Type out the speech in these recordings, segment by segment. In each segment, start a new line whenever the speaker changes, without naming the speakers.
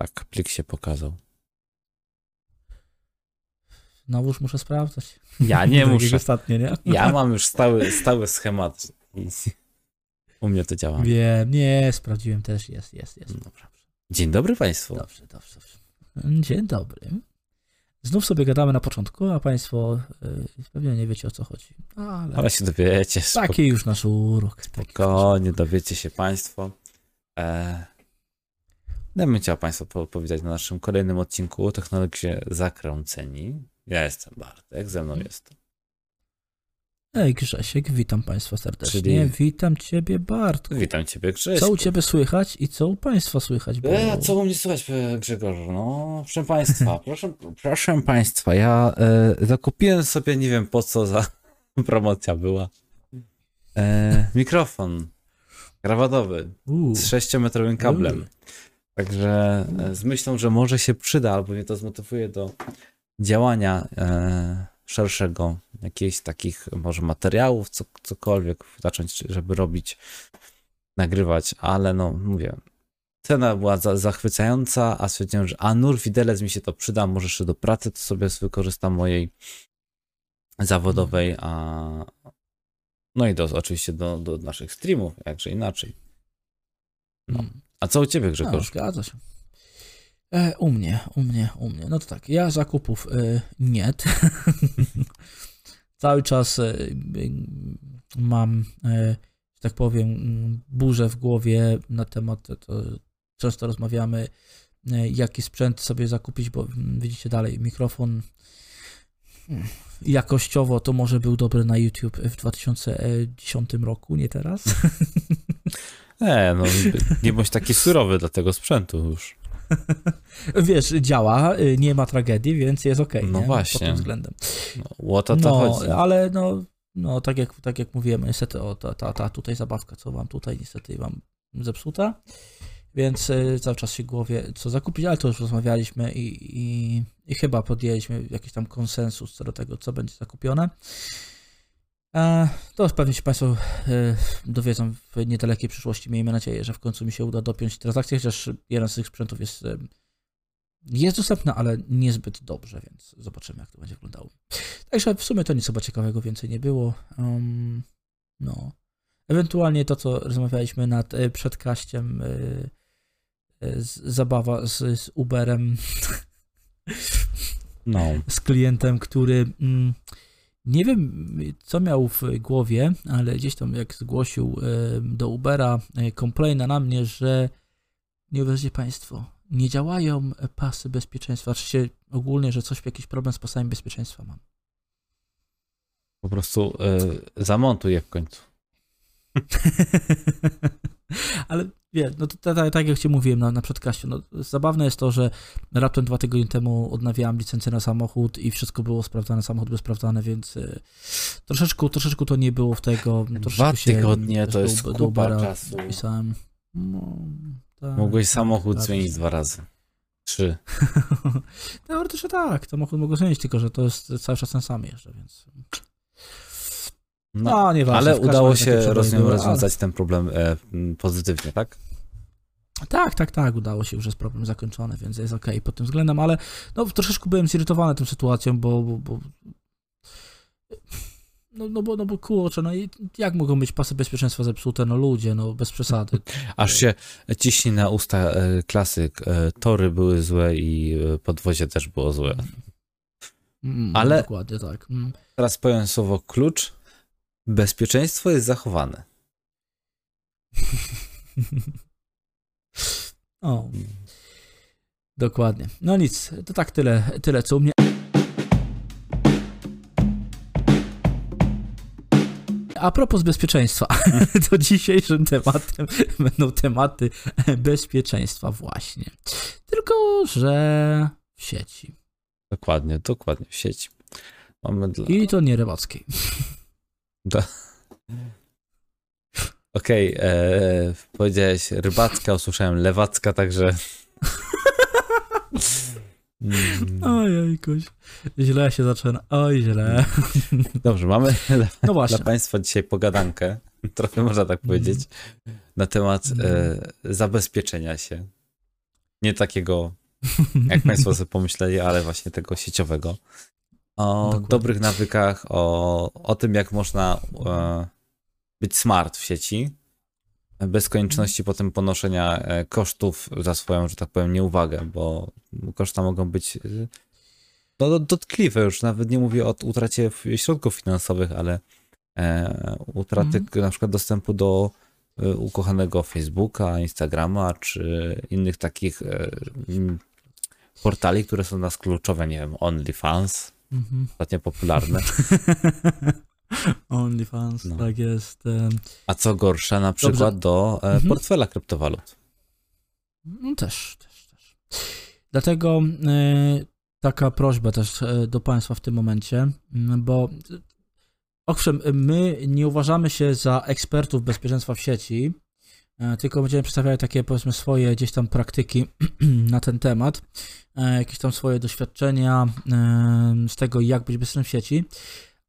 Tak, plik się pokazał.
Znowuż muszę sprawdzać.
Ja nie muszę.
ostatnio, nie?
Ja mam już stały, stały schemat. I u mnie to działa.
Wiem, nie, sprawdziłem też, jest, jest, jest.
Dobra. Dzień dobry Państwu.
Dobrze, dobrze, dobrze. Dzień dobry. Znów sobie gadamy na początku, a Państwo y, pewnie nie wiecie o co chodzi. Ale
Ale się dowiecie.
taki już nasz urok.
Spokojnie, dowiecie się Państwo. E, ja bym chciał Państwu powiedzieć na naszym kolejnym odcinku o technologii zakręceni. Ja jestem Bartek, ze mną jest.
Ej, Grzesiek, witam Państwa serdecznie.
Czyli-
Witam Ciebie, Bartku.
Witam Ciebie Grześ.
Co u Ciebie słychać i co u Państwa słychać? Bo...
E, co u mnie słychać, e, Grzegorzu? No, proszę Państwa, proszę, proszę Państwa, ja e, zakupiłem sobie, nie wiem po co za promocja była, e, mikrofon krawatowy z 6-metrowym kablem. Także e, z myślą, że może się przyda, albo mnie to zmotywuje do działania e, szerszego, jakichś takich może materiałów, co, cokolwiek zacząć, żeby robić, nagrywać, ale no mówię, cena była za, zachwycająca, a stwierdziłem, że a nur widelec mi się to przyda, może jeszcze do pracy to sobie wykorzystam mojej zawodowej, a no i do, oczywiście do, do naszych streamów, jakże inaczej. No. A co u ciebie
No,
Grzegorz?
zgadza się. E, u mnie, u mnie, u mnie. No to tak, ja zakupów e, nie. Cały czas e, mam, że tak powiem, burzę w głowie na temat, to często rozmawiamy, jaki sprzęt sobie zakupić, bo mm, widzicie dalej, mikrofon jakościowo to może był dobry na YouTube w 2010 roku, nie teraz.
Nie, no nie bądź taki surowy dla tego sprzętu już.
Wiesz, działa, y, nie ma tragedii, więc jest okej.
No
nie?
właśnie.
Pod tym względem.
No, o to,
no,
chodzi.
ale no, no tak, jak, tak jak mówiłem, niestety o, ta, ta, ta tutaj zabawka, co mam tutaj, niestety mam zepsuta, więc y, cały czas się głowie co zakupić, ale to już rozmawialiśmy i, i, i chyba podjęliśmy jakiś tam konsensus co do tego, co będzie zakupione. To pewnie się Państwo e, dowiedzą w niedalekiej przyszłości. Miejmy nadzieję, że w końcu mi się uda dopiąć transakcję, chociaż jeden z tych sprzętów jest, e, jest dostępny, ale niezbyt dobrze, więc zobaczymy, jak to będzie wyglądało. Także w sumie to nic chyba ciekawego więcej nie było. Um, no. Ewentualnie to, co rozmawialiśmy nad e, przedkaściem, z, zabawa z, z Uberem,
No.
z klientem, który mm, nie wiem, co miał w głowie, ale gdzieś tam jak zgłosił e, do Ubera e, complaina na mnie, że nie uwierzycie Państwo, nie działają pasy bezpieczeństwa, czy się ogólnie, że coś, jakiś problem z pasami bezpieczeństwa mam.
Po prostu y, zamontuj je w końcu.
Ale wie, no to, to, to, tak jak ci mówiłem na, na przedkaściu, no, zabawne jest to, że raptem dwa tygodnie temu odnawiałem licencję na samochód i wszystko było sprawdzane, samochód był sprawdzany, więc y, troszeczkę, troszeczkę to nie było w tego.
Dwa
troszeczkę się
tygodnie to
do-
jest
do
kupa
Ubera
czasu.
Pisałem. No, tak,
Mogłeś
tak,
samochód
tak.
zmienić dwa razy. Trzy.
Teoretycznie tak, samochód mogę zmienić, tylko że to jest cały czas ten sam jeszcze, więc...
No,
No, nieważne.
ale udało się
ale-
rozwiązać ten problem e, pozytywnie, tak?
Tak, tak, tak, udało się, już jest problem zakończony, więc jest okej pod tym względem, ale no troszeczkę byłem zirytowany tą sytuacją, bo, bo, bo no, no bo, no bo kurczę, no i jak mogą być pasy bezpieczeństwa zepsute, no ludzie, no bez przesady.
Aż się ciśnie na usta e, klasyk. E, tory były złe i e, podwozie też było złe.
Mm,
Ale-
Dokładnie tak. Mm.
Teraz powiem słowo klucz. Bezpieczeństwo jest zachowane.
o, dokładnie. No nic, to tak tyle, tyle co u mnie. A propos bezpieczeństwa, to dzisiejszym tematem będą tematy bezpieczeństwa właśnie. Tylko, że w sieci.
Dokładnie, dokładnie w sieci. Mamy dla...
I to nie rybackiej.
Okej, e, powiedziałeś rybacka, usłyszałem lewacka, także... Mm,
Oj, jakoś. Źle się zaczyna. Oj, źle.
Dobrze, mamy dla,
No
dla. Państwa dzisiaj pogadankę, trochę można tak powiedzieć, na temat e, zabezpieczenia się. Nie takiego, jak Państwo sobie pomyśleli, ale właśnie tego sieciowego. O
Dokładnie.
dobrych nawykach, o, o tym, jak można e, być smart w sieci, bez konieczności potem ponoszenia e, kosztów za swoją, że tak powiem, nieuwagę, bo koszta mogą być e, no, do- dotkliwe już. Nawet nie mówię o utracie środków finansowych, ale e, utraty
Mhm.
na przykład dostępu do e, ukochanego Facebooka, Instagrama, czy innych takich e, portali, które są dla nas kluczowe, nie wiem, OnlyFans,
Mhm.
ostatnio popularne.
OnlyFans,
No.
tak jest.
A co gorsza, na przykład do e,
Mhm.
portfela kryptowalut.
No też, też, też. Dlatego y, taka prośba też y, do Państwa w tym momencie, mm, bo owszem, my nie uważamy się za ekspertów bezpieczeństwa w sieci, tylko będziemy przedstawiać takie powiedzmy swoje gdzieś tam praktyki na ten temat, y, jakieś tam swoje doświadczenia y, z tego, jak być bezpiecznym w sieci.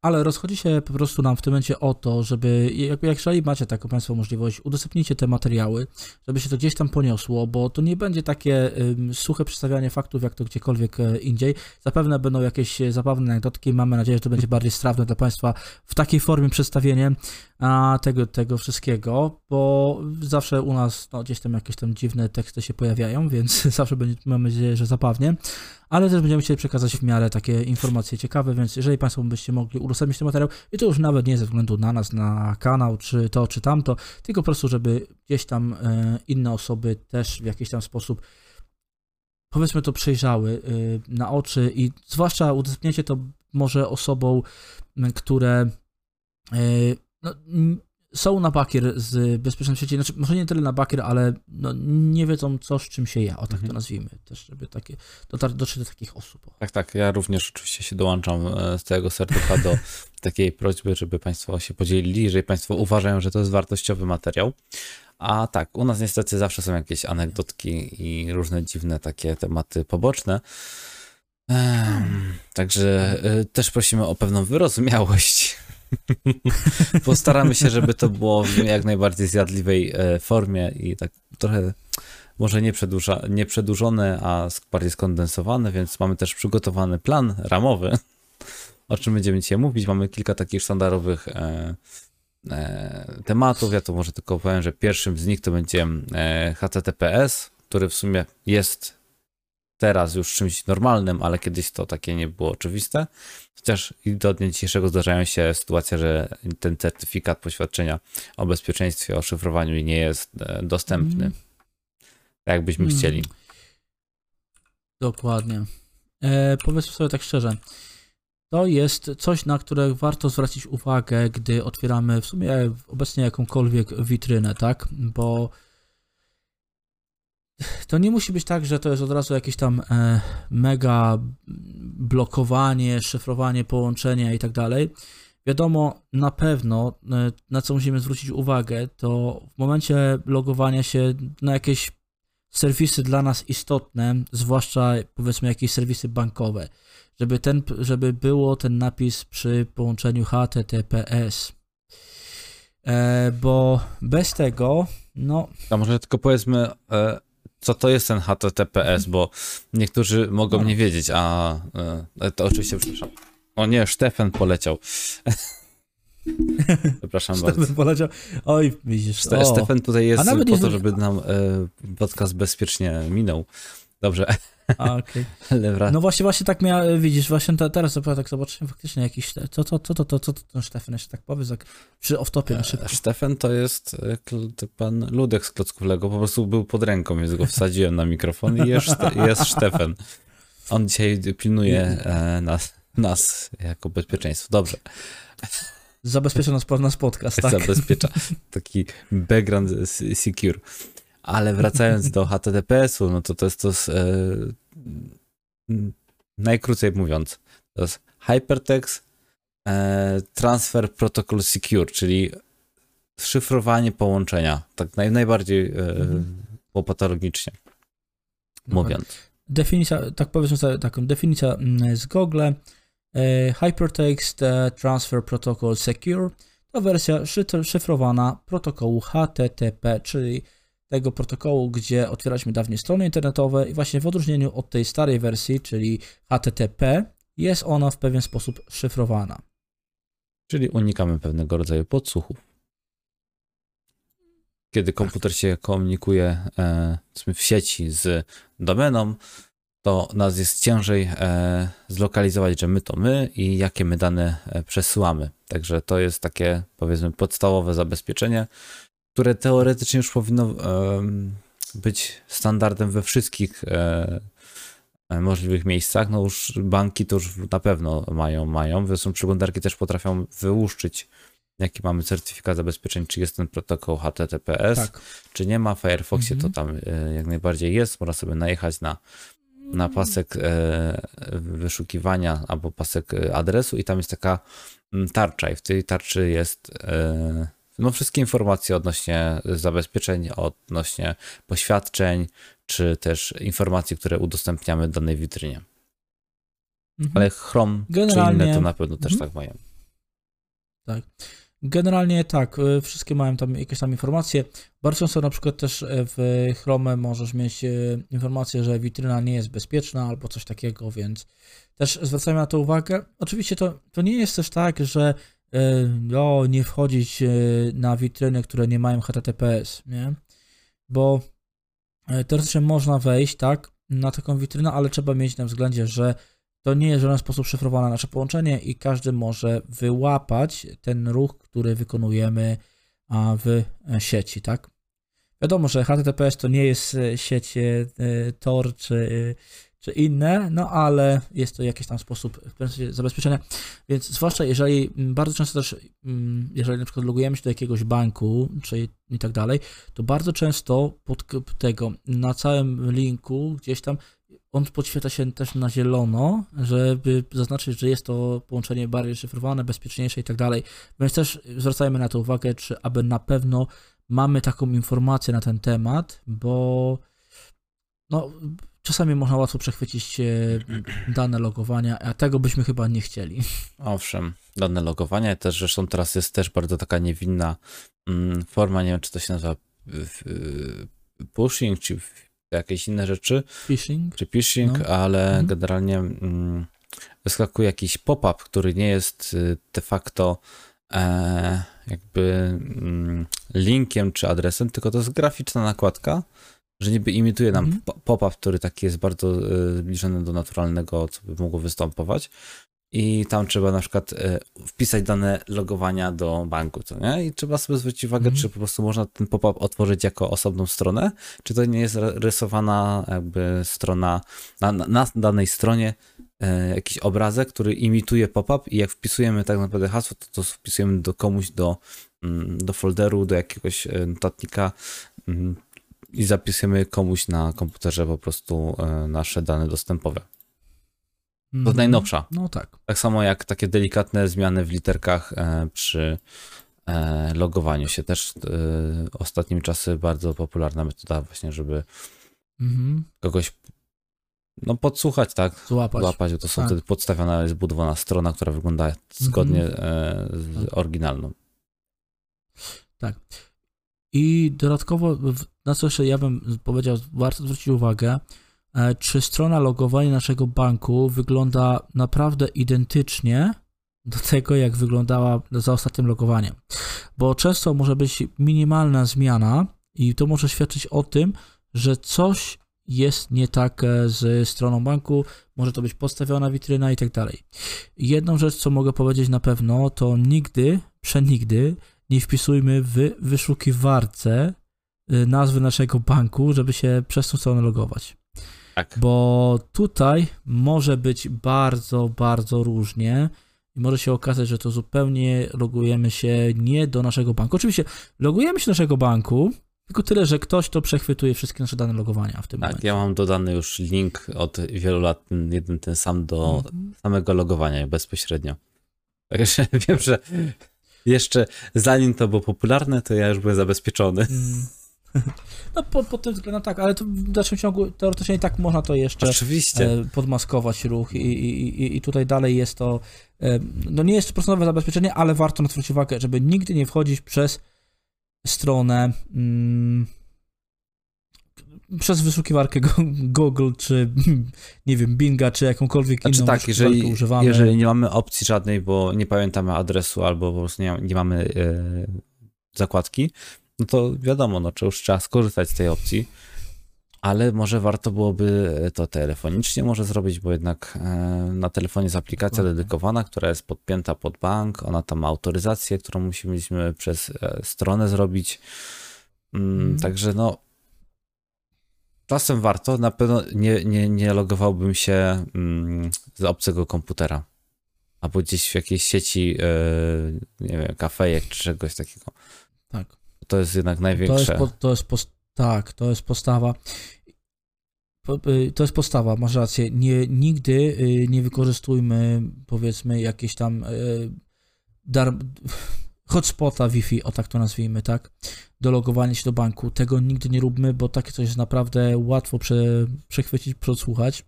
Ale rozchodzi się po prostu nam w tym momencie o to, żeby, jak, jeżeli macie taką Państwo możliwość, udostępnijcie te materiały, żeby się to gdzieś tam poniosło, bo to nie będzie takie ym, suche przedstawianie faktów, jak to gdziekolwiek e, indziej. Zapewne będą jakieś e, zabawne anegdotki. Mamy nadzieję, że to będzie bardziej strawne dla Państwa w takiej formie przedstawienie a, tego, tego wszystkiego, bo zawsze u nas no, gdzieś tam jakieś tam dziwne teksty się pojawiają, więc zawsze będzie, mamy nadzieję, że zabawnie. Ale też będziemy chcieli przekazać w miarę takie informacje ciekawe, więc jeżeli Państwo byście mogli udostępnić ten materiał, i to już nawet nie ze względu na nas, na kanał, czy to, czy tamto, tylko po prostu, żeby gdzieś tam e, inne osoby też w jakiś tam sposób powiedzmy to przejrzały e, na oczy i zwłaszcza udostępniecie to może osobom, które e, no, są na bakier z bezpiecznym sieci, znaczy może nie tyle na bakier, ale no, nie wiedzą co z czym się je, o tak to
Mhm.
nazwijmy, też żeby takie, dotar- dotrzeć do takich osób. o.
Tak, tak. Ja również oczywiście się dołączam e, z całego serducha do takiej prośby, żeby Państwo się podzielili, jeżeli Państwo uważają, że to jest wartościowy materiał. A tak, u nas niestety zawsze są jakieś anegdotki i różne dziwne takie tematy poboczne. Em, Także e, też prosimy o pewną wyrozumiałość. Postaramy się, żeby to było w jak najbardziej zjadliwej e, formie i tak trochę może nie, przedłuża, nie przedłużone, a bardziej skondensowane, więc mamy też przygotowany plan ramowy, o czym będziemy dzisiaj mówić. Mamy kilka takich sztandarowych e, e, tematów. Ja to może tylko powiem, że pierwszym z nich to będzie e, HTTPS, który w sumie jest teraz już czymś normalnym, ale kiedyś to takie nie było oczywiste. Chociaż i do dnia dzisiejszego zdarzają się sytuacje, że ten certyfikat poświadczenia o bezpieczeństwie, o szyfrowaniu nie jest e, dostępny.
Mm.
Tak jakbyśmy
Mm.
chcieli.
Dokładnie. E, powiedzmy sobie tak szczerze. To jest coś, na które warto zwrócić uwagę, gdy otwieramy w sumie obecnie jakąkolwiek witrynę, tak? Bo to nie musi być tak, że to jest od razu jakieś tam e, mega blokowanie, szyfrowanie połączenia i tak dalej. Wiadomo, na pewno, e, na co musimy zwrócić uwagę, to w momencie logowania się na jakieś serwisy dla nas istotne, zwłaszcza powiedzmy jakieś serwisy bankowe, żeby, ten, żeby było ten napis przy połączeniu HTTPS. E, bo bez tego, no,
A może tylko powiedzmy, e, co to jest ten HTTPS, bo niektórzy mogą
No.
nie wiedzieć, a e, to oczywiście, przepraszam. O nie, Stefan poleciał. Przepraszam bardzo.
Stefan poleciał. Oj, widzisz,
Ste- Stefan tutaj jest po to, żeby nam e, podcast bezpiecznie minął. Dobrze,
a,
wra-
No właśnie, właśnie tak miał, widzisz, właśnie te, teraz tak zobaczyłem faktycznie jakiś, co to, co to, co to ten Stefan jeszcze tak powie, tak, przy off-topie na szybko.
Stefan to jest e, pan Ludek z Klocków Lego, po prostu był pod ręką, więc go wsadziłem na mikrofon i jest, jest Stefan. On dzisiaj pilnuje e, nas, nas jako bezpieczeństwo. Dobrze,
Zabezpiecza nas, nas podcast, tak?
zabezpiecza taki background secure. Ale wracając do HTTPS-u, no to to jest to e, najkrócej mówiąc, to jest Hypertext e, Transfer Protocol Secure, czyli szyfrowanie połączenia, tak naj, najbardziej e,
Mhm.
popatologicznie
Dokładnie.
mówiąc.
Definicja, tak powiedzmy sobie taką definicja mm, z Google. E, Hypertext e, Transfer Protocol Secure to wersja szyfrowana protokołu HTTP, czyli tego protokołu, gdzie otwieraliśmy dawniej strony internetowe i właśnie w odróżnieniu od tej starej wersji, czyli HTTP, jest ona w pewien sposób szyfrowana.
Czyli unikamy pewnego rodzaju podsłuchów. Kiedy komputer się komunikuje e, w sieci z domeną, to nas jest ciężej e, zlokalizować, że my to my i jakie my dane e, przesyłamy. Także to jest takie, powiedzmy, podstawowe zabezpieczenie, które teoretycznie już powinno e, być standardem we wszystkich e, e, możliwych miejscach. No już banki to już na pewno mają, mają. Zresztą przeglądarki też potrafią wyłuszczyć jaki mamy certyfikat zabezpieczeń, czy jest ten protokół HTTPS,
Tak.
czy nie ma. W Firefoxie
Mhm.
to tam e, jak najbardziej jest. Można sobie najechać na, na pasek wyszukiwania albo pasek adresu i tam jest taka mm, tarcza i w tej tarczy jest e, no, wszystkie informacje odnośnie zabezpieczeń, odnośnie poświadczeń, czy też informacji, które udostępniamy danej witrynie.
Mhm.
Ale Chrome czy
Generalnie-
inne to na pewno też
Mhm.
tak mają.
Generalnie tak, y, wszystkie mają tam jakieś tam informacje. Bardzo często na przykład też y, w Chrome możesz mieć y, informację, że witryna nie jest bezpieczna albo coś takiego, więc też zwracajmy na to uwagę. Oczywiście to, to nie jest też tak, że o, nie wchodzić y, na witryny, które nie mają HTTPS, nie? Bo y, teoretycznie można wejść, tak, na taką witrynę, ale trzeba mieć na względzie, że to nie jest w żaden sposób szyfrowane nasze połączenie i każdy może wyłapać ten ruch, który wykonujemy w e, sieci, tak? Wiadomo, że HTTPS to nie jest e, sieć e, Tor czy, czy inne, no ale jest to jakiś tam sposób w pewnym sensie zabezpieczenia, więc zwłaszcza jeżeli mm, bardzo często też, mm, jeżeli na przykład logujemy się do jakiegoś banku, czy i tak dalej, to bardzo często pod tego, na całym linku gdzieś tam on podświetla się też na zielono, żeby zaznaczyć, że jest to połączenie bardziej szyfrowane, bezpieczniejsze i tak dalej. Więc też zwracajmy na to uwagę, czy aby na pewno mamy taką informację na ten temat, bo no, czasami można łatwo przechwycić e, dane logowania, a tego byśmy chyba nie chcieli.
Owszem, dane logowania też, zresztą teraz jest też bardzo taka niewinna mm, forma, nie wiem czy to się nazywa pushing, czy jakieś inne rzeczy,
Phishing.
czy phishing,
No.
ale
Mhm.
generalnie mm, wyskakuje jakiś pop-up, który nie jest y, de facto e, jakby mm, linkiem czy adresem, tylko to jest graficzna nakładka, że niby imituje nam
Mhm.
po- pop-up, który taki jest bardzo y, zbliżony do naturalnego, co by mogło występować. I tam trzeba na przykład e, wpisać dane logowania do banku, co nie? I trzeba sobie zwrócić uwagę,
Mhm.
czy po prostu można ten pop-up otworzyć jako osobną stronę, czy to nie jest ry- rysowana jakby strona, na, na, danej stronie e, jakiś obrazek, który imituje pop-up i jak wpisujemy tak naprawdę hasło, to, to wpisujemy do komuś do, mm, do folderu, do jakiegoś e, notatnika mm, i zapisujemy komuś na komputerze po prostu e, nasze dane dostępowe. To
Mhm.
najnowsza.
No tak.
Tak samo jak takie delikatne zmiany w literkach e, przy e, logowaniu się. Też ostatnim czasy bardzo popularna metoda właśnie, żeby
Mhm.
kogoś no podsłuchać, tak?
Złapać.
Złapać, bo to są
Tak.
wtedy podstawiona, jest budowana strona, która wygląda zgodnie e, z
Tak.
oryginalną.
I dodatkowo, w- na co jeszcze ja bym powiedział, warto zwrócić uwagę, e, czy strona logowania naszego banku wygląda naprawdę identycznie do tego, jak wyglądała za ostatnim logowaniem. Bo często może być minimalna zmiana i to może świadczyć o tym, że coś jest nie tak e, z stroną banku, może to być podstawiona witryna i tak dalej. Jedną rzecz, co mogę powiedzieć na pewno, to nigdy, przenigdy nie wpisujmy w wyszukiwarce nazwy naszego banku, żeby się przez tą stronę logować.
Tak.
Bo tutaj może być bardzo, bardzo różnie i może się okazać, że to zupełnie logujemy się nie do naszego banku. Oczywiście logujemy się do naszego banku, tylko tyle, że ktoś to przechwytuje wszystkie nasze dane logowania w tym
Tak,
momencie.
ja mam dodany już link od wielu lat, ten jeden ten sam do
Mhm.
samego logowania bezpośrednio. Także wiem, że jeszcze zanim to było popularne, to ja już byłem zabezpieczony.
Mm. No po, pod tym względem tak, ale to w dalszym ciągu teoretycznie i tak można to jeszcze
Oczywiście.
e, podmaskować ruch i, i, i, tutaj dalej jest to, e, no nie jest to procentowe zabezpieczenie, ale warto na to zwrócić uwagę, żeby nigdy nie wchodzić przez stronę, mm, przez wyszukiwarkę Go- Google, czy nie wiem, Binga, czy jakąkolwiek
Znaczy
inną
tak, jeżeli,
używamy.
jeżeli nie mamy opcji żadnej, bo nie pamiętamy adresu albo po prostu nie, nie mamy e, zakładki, no to wiadomo, no to już trzeba skorzystać z tej opcji, ale może warto byłoby to telefonicznie może zrobić, bo jednak e, na telefonie jest aplikacja dedykowana, która jest podpięta pod bank, ona tam ma autoryzację, którą musimy przez e, stronę zrobić, Mm,
Mhm.
także no czasem warto, na pewno nie, nie, nie logowałbym się mm, z obcego komputera. Albo gdzieś w jakiejś sieci, e, nie wiem, kafejek czy czegoś takiego.
Tak.
To jest jednak
To jest,
największe.
po, to jest post, tak, to jest postawa. Po- y, To jest postawa, masz rację. Nie, nigdy y, nie wykorzystujmy, powiedzmy, jakieś tam y, dar, hotspota Wi-Fi, o tak to nazwijmy, tak? Do logowania się do banku. Tego nigdy nie róbmy, bo takie coś jest naprawdę łatwo prze, przechwycić, przesłuchać.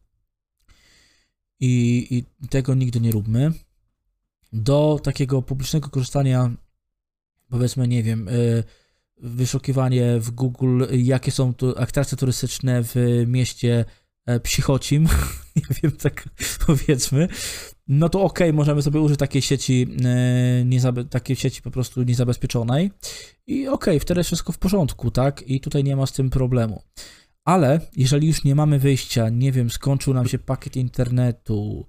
I, I tego nigdy nie róbmy. Do takiego publicznego korzystania, powiedzmy, nie wiem, y, wyszukiwanie w Google, jakie są tu atrakcje turystyczne w mieście e, Psichocim, nie wiem, tak powiedzmy, no to okej, możemy sobie użyć takiej sieci, e, takiej sieci po prostu niezabezpieczonej i okej, wtedy jest wszystko w porządku, tak? I tutaj nie ma z tym problemu. Ale jeżeli już nie mamy wyjścia, nie wiem, skończył nam się pakiet internetu,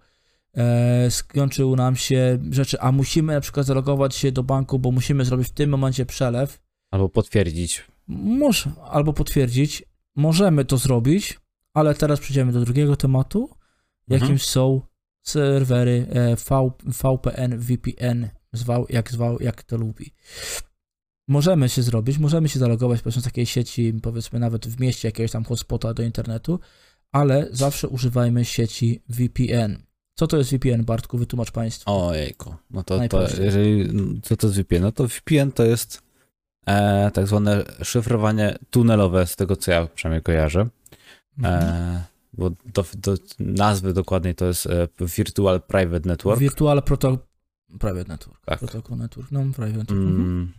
e, skończył nam się rzeczy, a musimy na przykład zalogować się do banku, bo musimy zrobić w tym momencie przelew,
Albo potwierdzić.
może albo potwierdzić, możemy to zrobić, ale teraz przejdziemy do drugiego tematu, jakim
Mhm.
są serwery e, v, VPN, VPN, zwał jak zwał, jak to lubi. Możemy się zrobić, możemy się zalogować powiedzmy z takiej sieci, powiedzmy nawet w mieście jakiegoś tam hotspota do internetu, ale zawsze używajmy sieci VPN. Co to jest VPN, Bartku? Wytłumacz Państwu.
Ojejku. No to, to jeżeli, co to jest VPN? No to VPN to jest e, tak zwane szyfrowanie tunelowe, z tego co ja przynajmniej kojarzę.
Mhm.
E, bo do, do nazwy dokładnej to jest e, Virtual Private Network.
Virtual Protocol Private Network.
Tak.
Protocol Network, no, Private Network. Mhm.
Mm,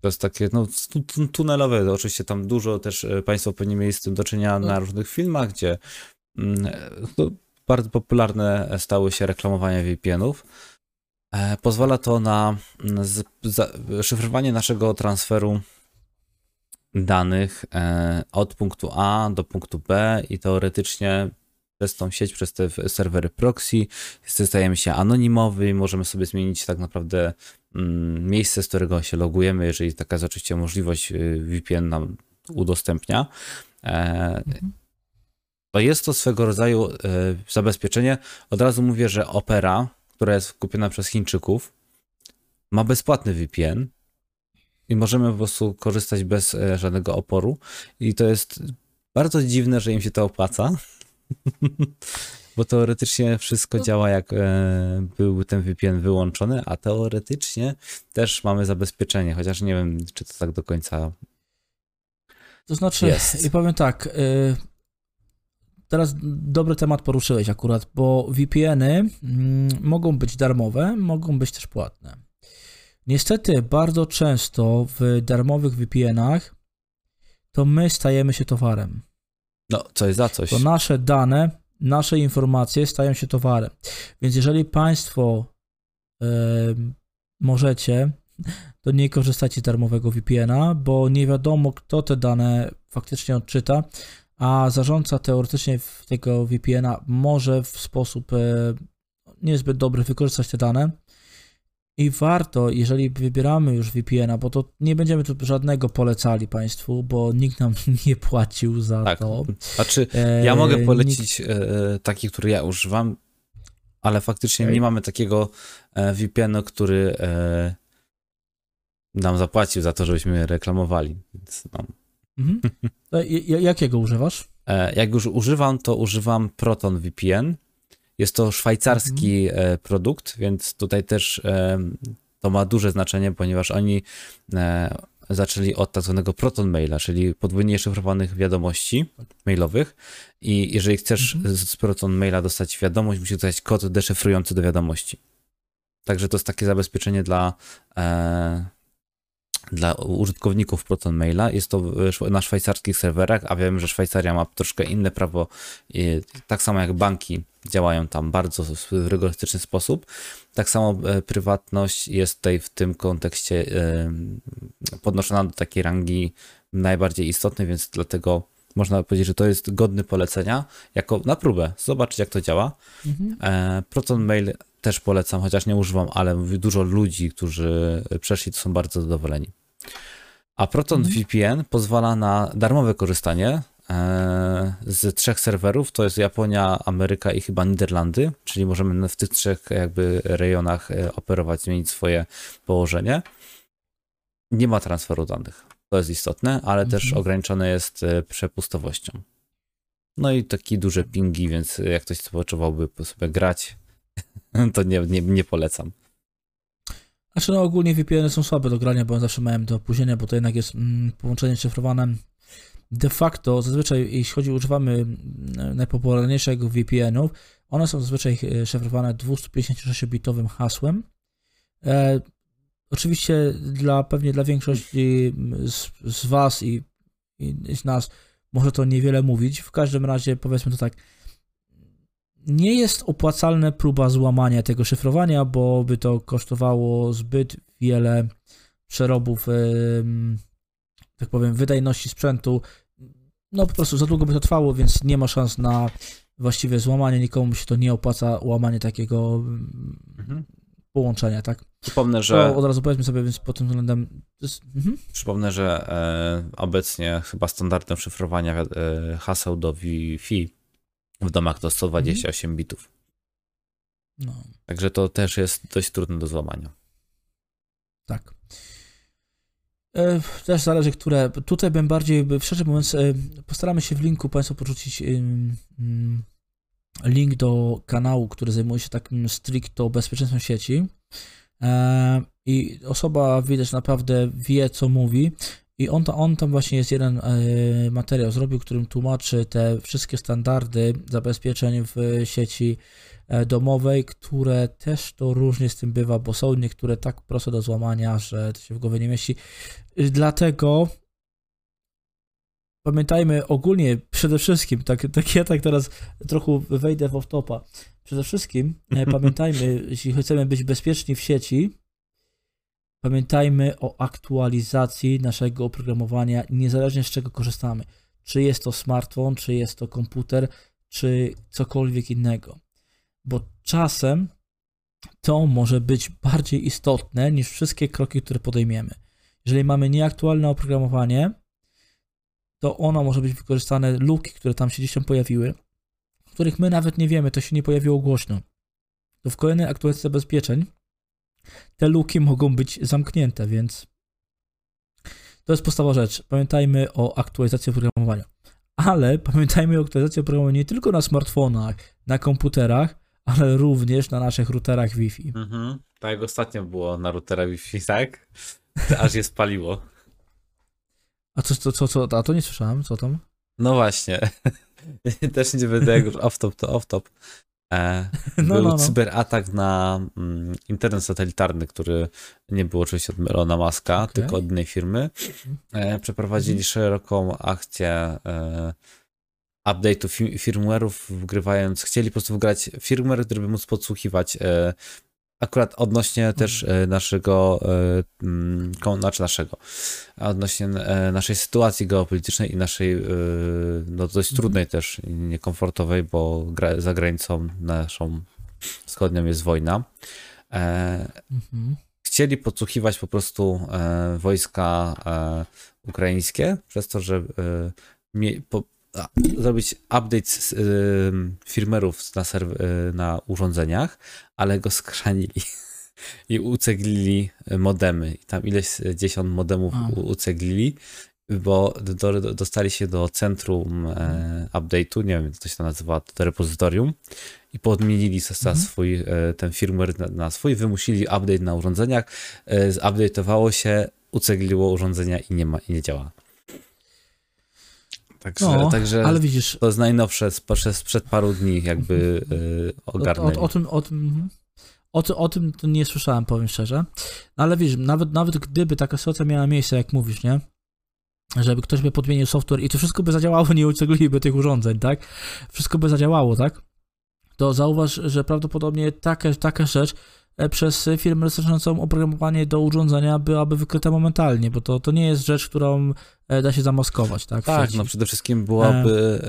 to jest takie, no, tu- tu- tunelowe. Oczywiście tam dużo też e, Państwo pewnie mieli z tym do czynienia na różnych filmach, gdzie mm, e, to bardzo popularne stały się reklamowania VPN-ów. E, Pozwala to na mm, szyfrowanie naszego transferu danych e, od punktu A do punktu B i teoretycznie przez tą sieć, przez te serwery proxy stajemy się anonimowy i możemy sobie zmienić tak naprawdę mm, miejsce, z którego się logujemy, jeżeli taka jest oczywiście możliwość y, VPN nam udostępnia. E,
Mhm.
to jest to swego rodzaju zabezpieczenie. Od razu mówię, że Opera, która jest kupiona przez Chińczyków, ma bezpłatny VPN i możemy po prostu korzystać bez e, żadnego oporu. I to jest bardzo dziwne, że im się to opłaca. Bo teoretycznie wszystko
No.
działa jak e, byłby ten VPN wyłączony, a teoretycznie też mamy zabezpieczenie, chociaż nie wiem, czy to tak do końca
To znaczy,
Jest.
i powiem tak, y, teraz dobry temat poruszyłeś akurat, bo VPN-y mm, mogą być darmowe, mogą być też płatne. Niestety, bardzo często w darmowych VPN-ach to my stajemy się towarem.
No, coś za coś.
To nasze dane, nasze informacje stają się towarem. Więc jeżeli Państwo em, możecie, to nie korzystajcie z darmowego VPN-a, bo nie wiadomo, kto te dane faktycznie odczyta, a zarządca teoretycznie tego VPN-a może w sposób e, niezbyt dobry wykorzystać te dane. I warto, jeżeli wybieramy już VPN-a, bo to nie będziemy tu żadnego polecali Państwu, bo nikt nam nie płacił za
Tak.
to.
Znaczy,
E,
ja mogę
nikt-
polecić e, taki, który ja używam, ale faktycznie
Okej.
nie mamy takiego VPN-u, który nam zapłacił za to, żebyśmy reklamowali. Więc, no.
Mhm. Jakiego używasz?
E, Jak już używam, to używam Proton VPN. Jest to szwajcarski e, produkt, więc tutaj też e, to ma duże znaczenie, ponieważ oni zaczęli od tak zwanego Proton Maila, czyli podwójnie szyfrowanych wiadomości mailowych. I jeżeli chcesz
Mhm.
z Proton Maila dostać wiadomość, musisz dostać kod deszyfrujący do wiadomości. Także to jest takie zabezpieczenie dla, e, dla użytkowników Proton Maila. Jest to na szwajcarskich serwerach, a wiem, że Szwajcaria ma troszkę inne prawo, tak samo jak banki działają tam bardzo w rygorystyczny sposób. Tak samo e, prywatność jest tutaj w tym kontekście podnoszona do takiej rangi najbardziej istotnej, więc dlatego można powiedzieć, że to jest godny polecenia, jako na próbę, zobaczyć jak to działa. Mhm. E, Proton Mail też polecam, chociaż nie używam, ale dużo ludzi, którzy przeszli, to są bardzo zadowoleni. A Proton mhm. VPN pozwala na darmowe korzystanie e, z trzech serwerów, to jest Japonia, Ameryka i chyba Niderlandy, czyli możemy w tych trzech jakby rejonach e, operować, zmienić swoje położenie. Nie ma transferu danych. To jest istotne, ale mhm. też ograniczone jest e, przepustowością. No i takie duże pingi, więc jak ktoś potrzebowałby sobie grać, to nie, nie, nie polecam.
Znaczy no ogólnie VPN są słabe do grania, bo zawsze mają do opóźnienia, bo to jednak jest mm, połączenie szyfrowane. De facto, zazwyczaj jeśli chodzi, używamy mm, najpopularniejszego VPN-ów, one są zazwyczaj e, szyfrowane 256-bitowym hasłem. Oczywiście dla pewnie dla większości z, z Was i, i z nas może to niewiele mówić. W każdym razie powiedzmy to tak. Nie jest opłacalna próba złamania tego szyfrowania, bo by to kosztowało zbyt wiele przerobów, tak powiem, wydajności sprzętu. No po prostu za długo by to trwało, więc nie ma szans na właściwe złamanie. Nikomu się to nie opłaca łamanie takiego mhm połączenia, tak?
Przypomnę, że.
To od razu powiedzmy sobie, więc pod tym względem. Jest... Mhm.
Przypomnę, że e, obecnie chyba standardem szyfrowania e, haseł do Wi-Fi w domach to 128 mhm. bitów. No. Także to też jest dość trudne do złamania.
Tak. E, też zależy, które. Tutaj bym bardziej, szczerze mówiąc, e, postaramy się w linku Państwu porzucić link do kanału, który zajmuje się takim stricto bezpieczeństwem sieci. E, I osoba widać naprawdę wie, co mówi. I on, on tam właśnie jest jeden e, materiał zrobił, którym tłumaczy te wszystkie standardy zabezpieczeń w sieci e, domowej, które też to różnie z tym bywa, bo są niektóre tak proste do złamania, że to się w głowie nie mieści. Dlatego pamiętajmy ogólnie, przede wszystkim, tak, tak ja tak teraz trochę wejdę w off-topa, przede wszystkim e, pamiętajmy, jeśli chcemy być bezpieczni w sieci, pamiętajmy o aktualizacji naszego oprogramowania, niezależnie z czego korzystamy. Czy jest to smartfon, czy jest to komputer, czy cokolwiek innego. Bo czasem to może być bardziej istotne niż wszystkie kroki, które podejmiemy. Jeżeli mamy nieaktualne oprogramowanie, to ono może być wykorzystane, luki, które tam się gdzieś tam pojawiły, których my nawet nie wiemy, to się nie pojawiło głośno. To w kolejnej aktualizacji zabezpieczeń te luki mogą być zamknięte, więc to jest podstawowa rzecz. Pamiętajmy o aktualizacji oprogramowania. Ale pamiętajmy o aktualizacji oprogramowania nie tylko na smartfonach, na komputerach, ale również na naszych routerach Wi-Fi. Mhm.
Tak jak ostatnio było na routerach Wi-Fi, tak? Aż je spaliło.
A co, co, co, co, a to nie słyszałem, co tam?
No właśnie. Też nie będę jak już off-top to off-top. E, no, był no, no. cyberatak na mm, internet satelitarny, który nie był oczywiście od Melona Maska, okay. tylko od innej firmy. E, przeprowadzili mhm. szeroką akcję e, update'u firmware'ów, wgrywając, chcieli po prostu wgrać firmware, który by móc podsłuchiwać e, Akurat odnośnie też mhm. e, naszego, e, znaczy naszego, odnośnie e, naszej sytuacji geopolitycznej i naszej no dość mhm. trudnej też, niekomfortowej, bo za granicą naszą wschodnią jest wojna. Mhm. Chcieli podsłuchiwać po prostu wojska ukraińskie, przez to, że zrobić update z, y, firmerów na, y, na urządzeniach, ale go skrzanili i uceglili modemy. I tam ileś dziesiąt modemów A. uceglili, bo do, do, dostali się do centrum e, update'u, nie wiem, co się to nazywa, to repozytorium i podmienili mhm. swój, e, ten firmware na, na, swój, wymusili update na urządzeniach, e, zupdate'owało się, ucegliło urządzenia i nie ma, i nie działa. Także, no, także ale widzisz, to jest najnowsze sprzed paru dni jakby yy, ogarnęli.
O, o, o, tym, o, tym, mhm. O, o tym to nie słyszałem, powiem szczerze. No, ale wiesz, nawet, nawet gdyby taka sytuacja miała miejsce, jak mówisz, nie? Żeby ktoś by podmienił software i to wszystko by zadziałało, nie ucegliliby tych urządzeń, tak? Wszystko by zadziałało, tak? To zauważ, że prawdopodobnie taka, taka rzecz przez firmę dostarczającą oprogramowanie do urządzenia byłaby wykryta momentalnie, bo to, to nie jest rzecz, którą e, da się zamaskować, tak?
Tak, no przede wszystkim byłaby,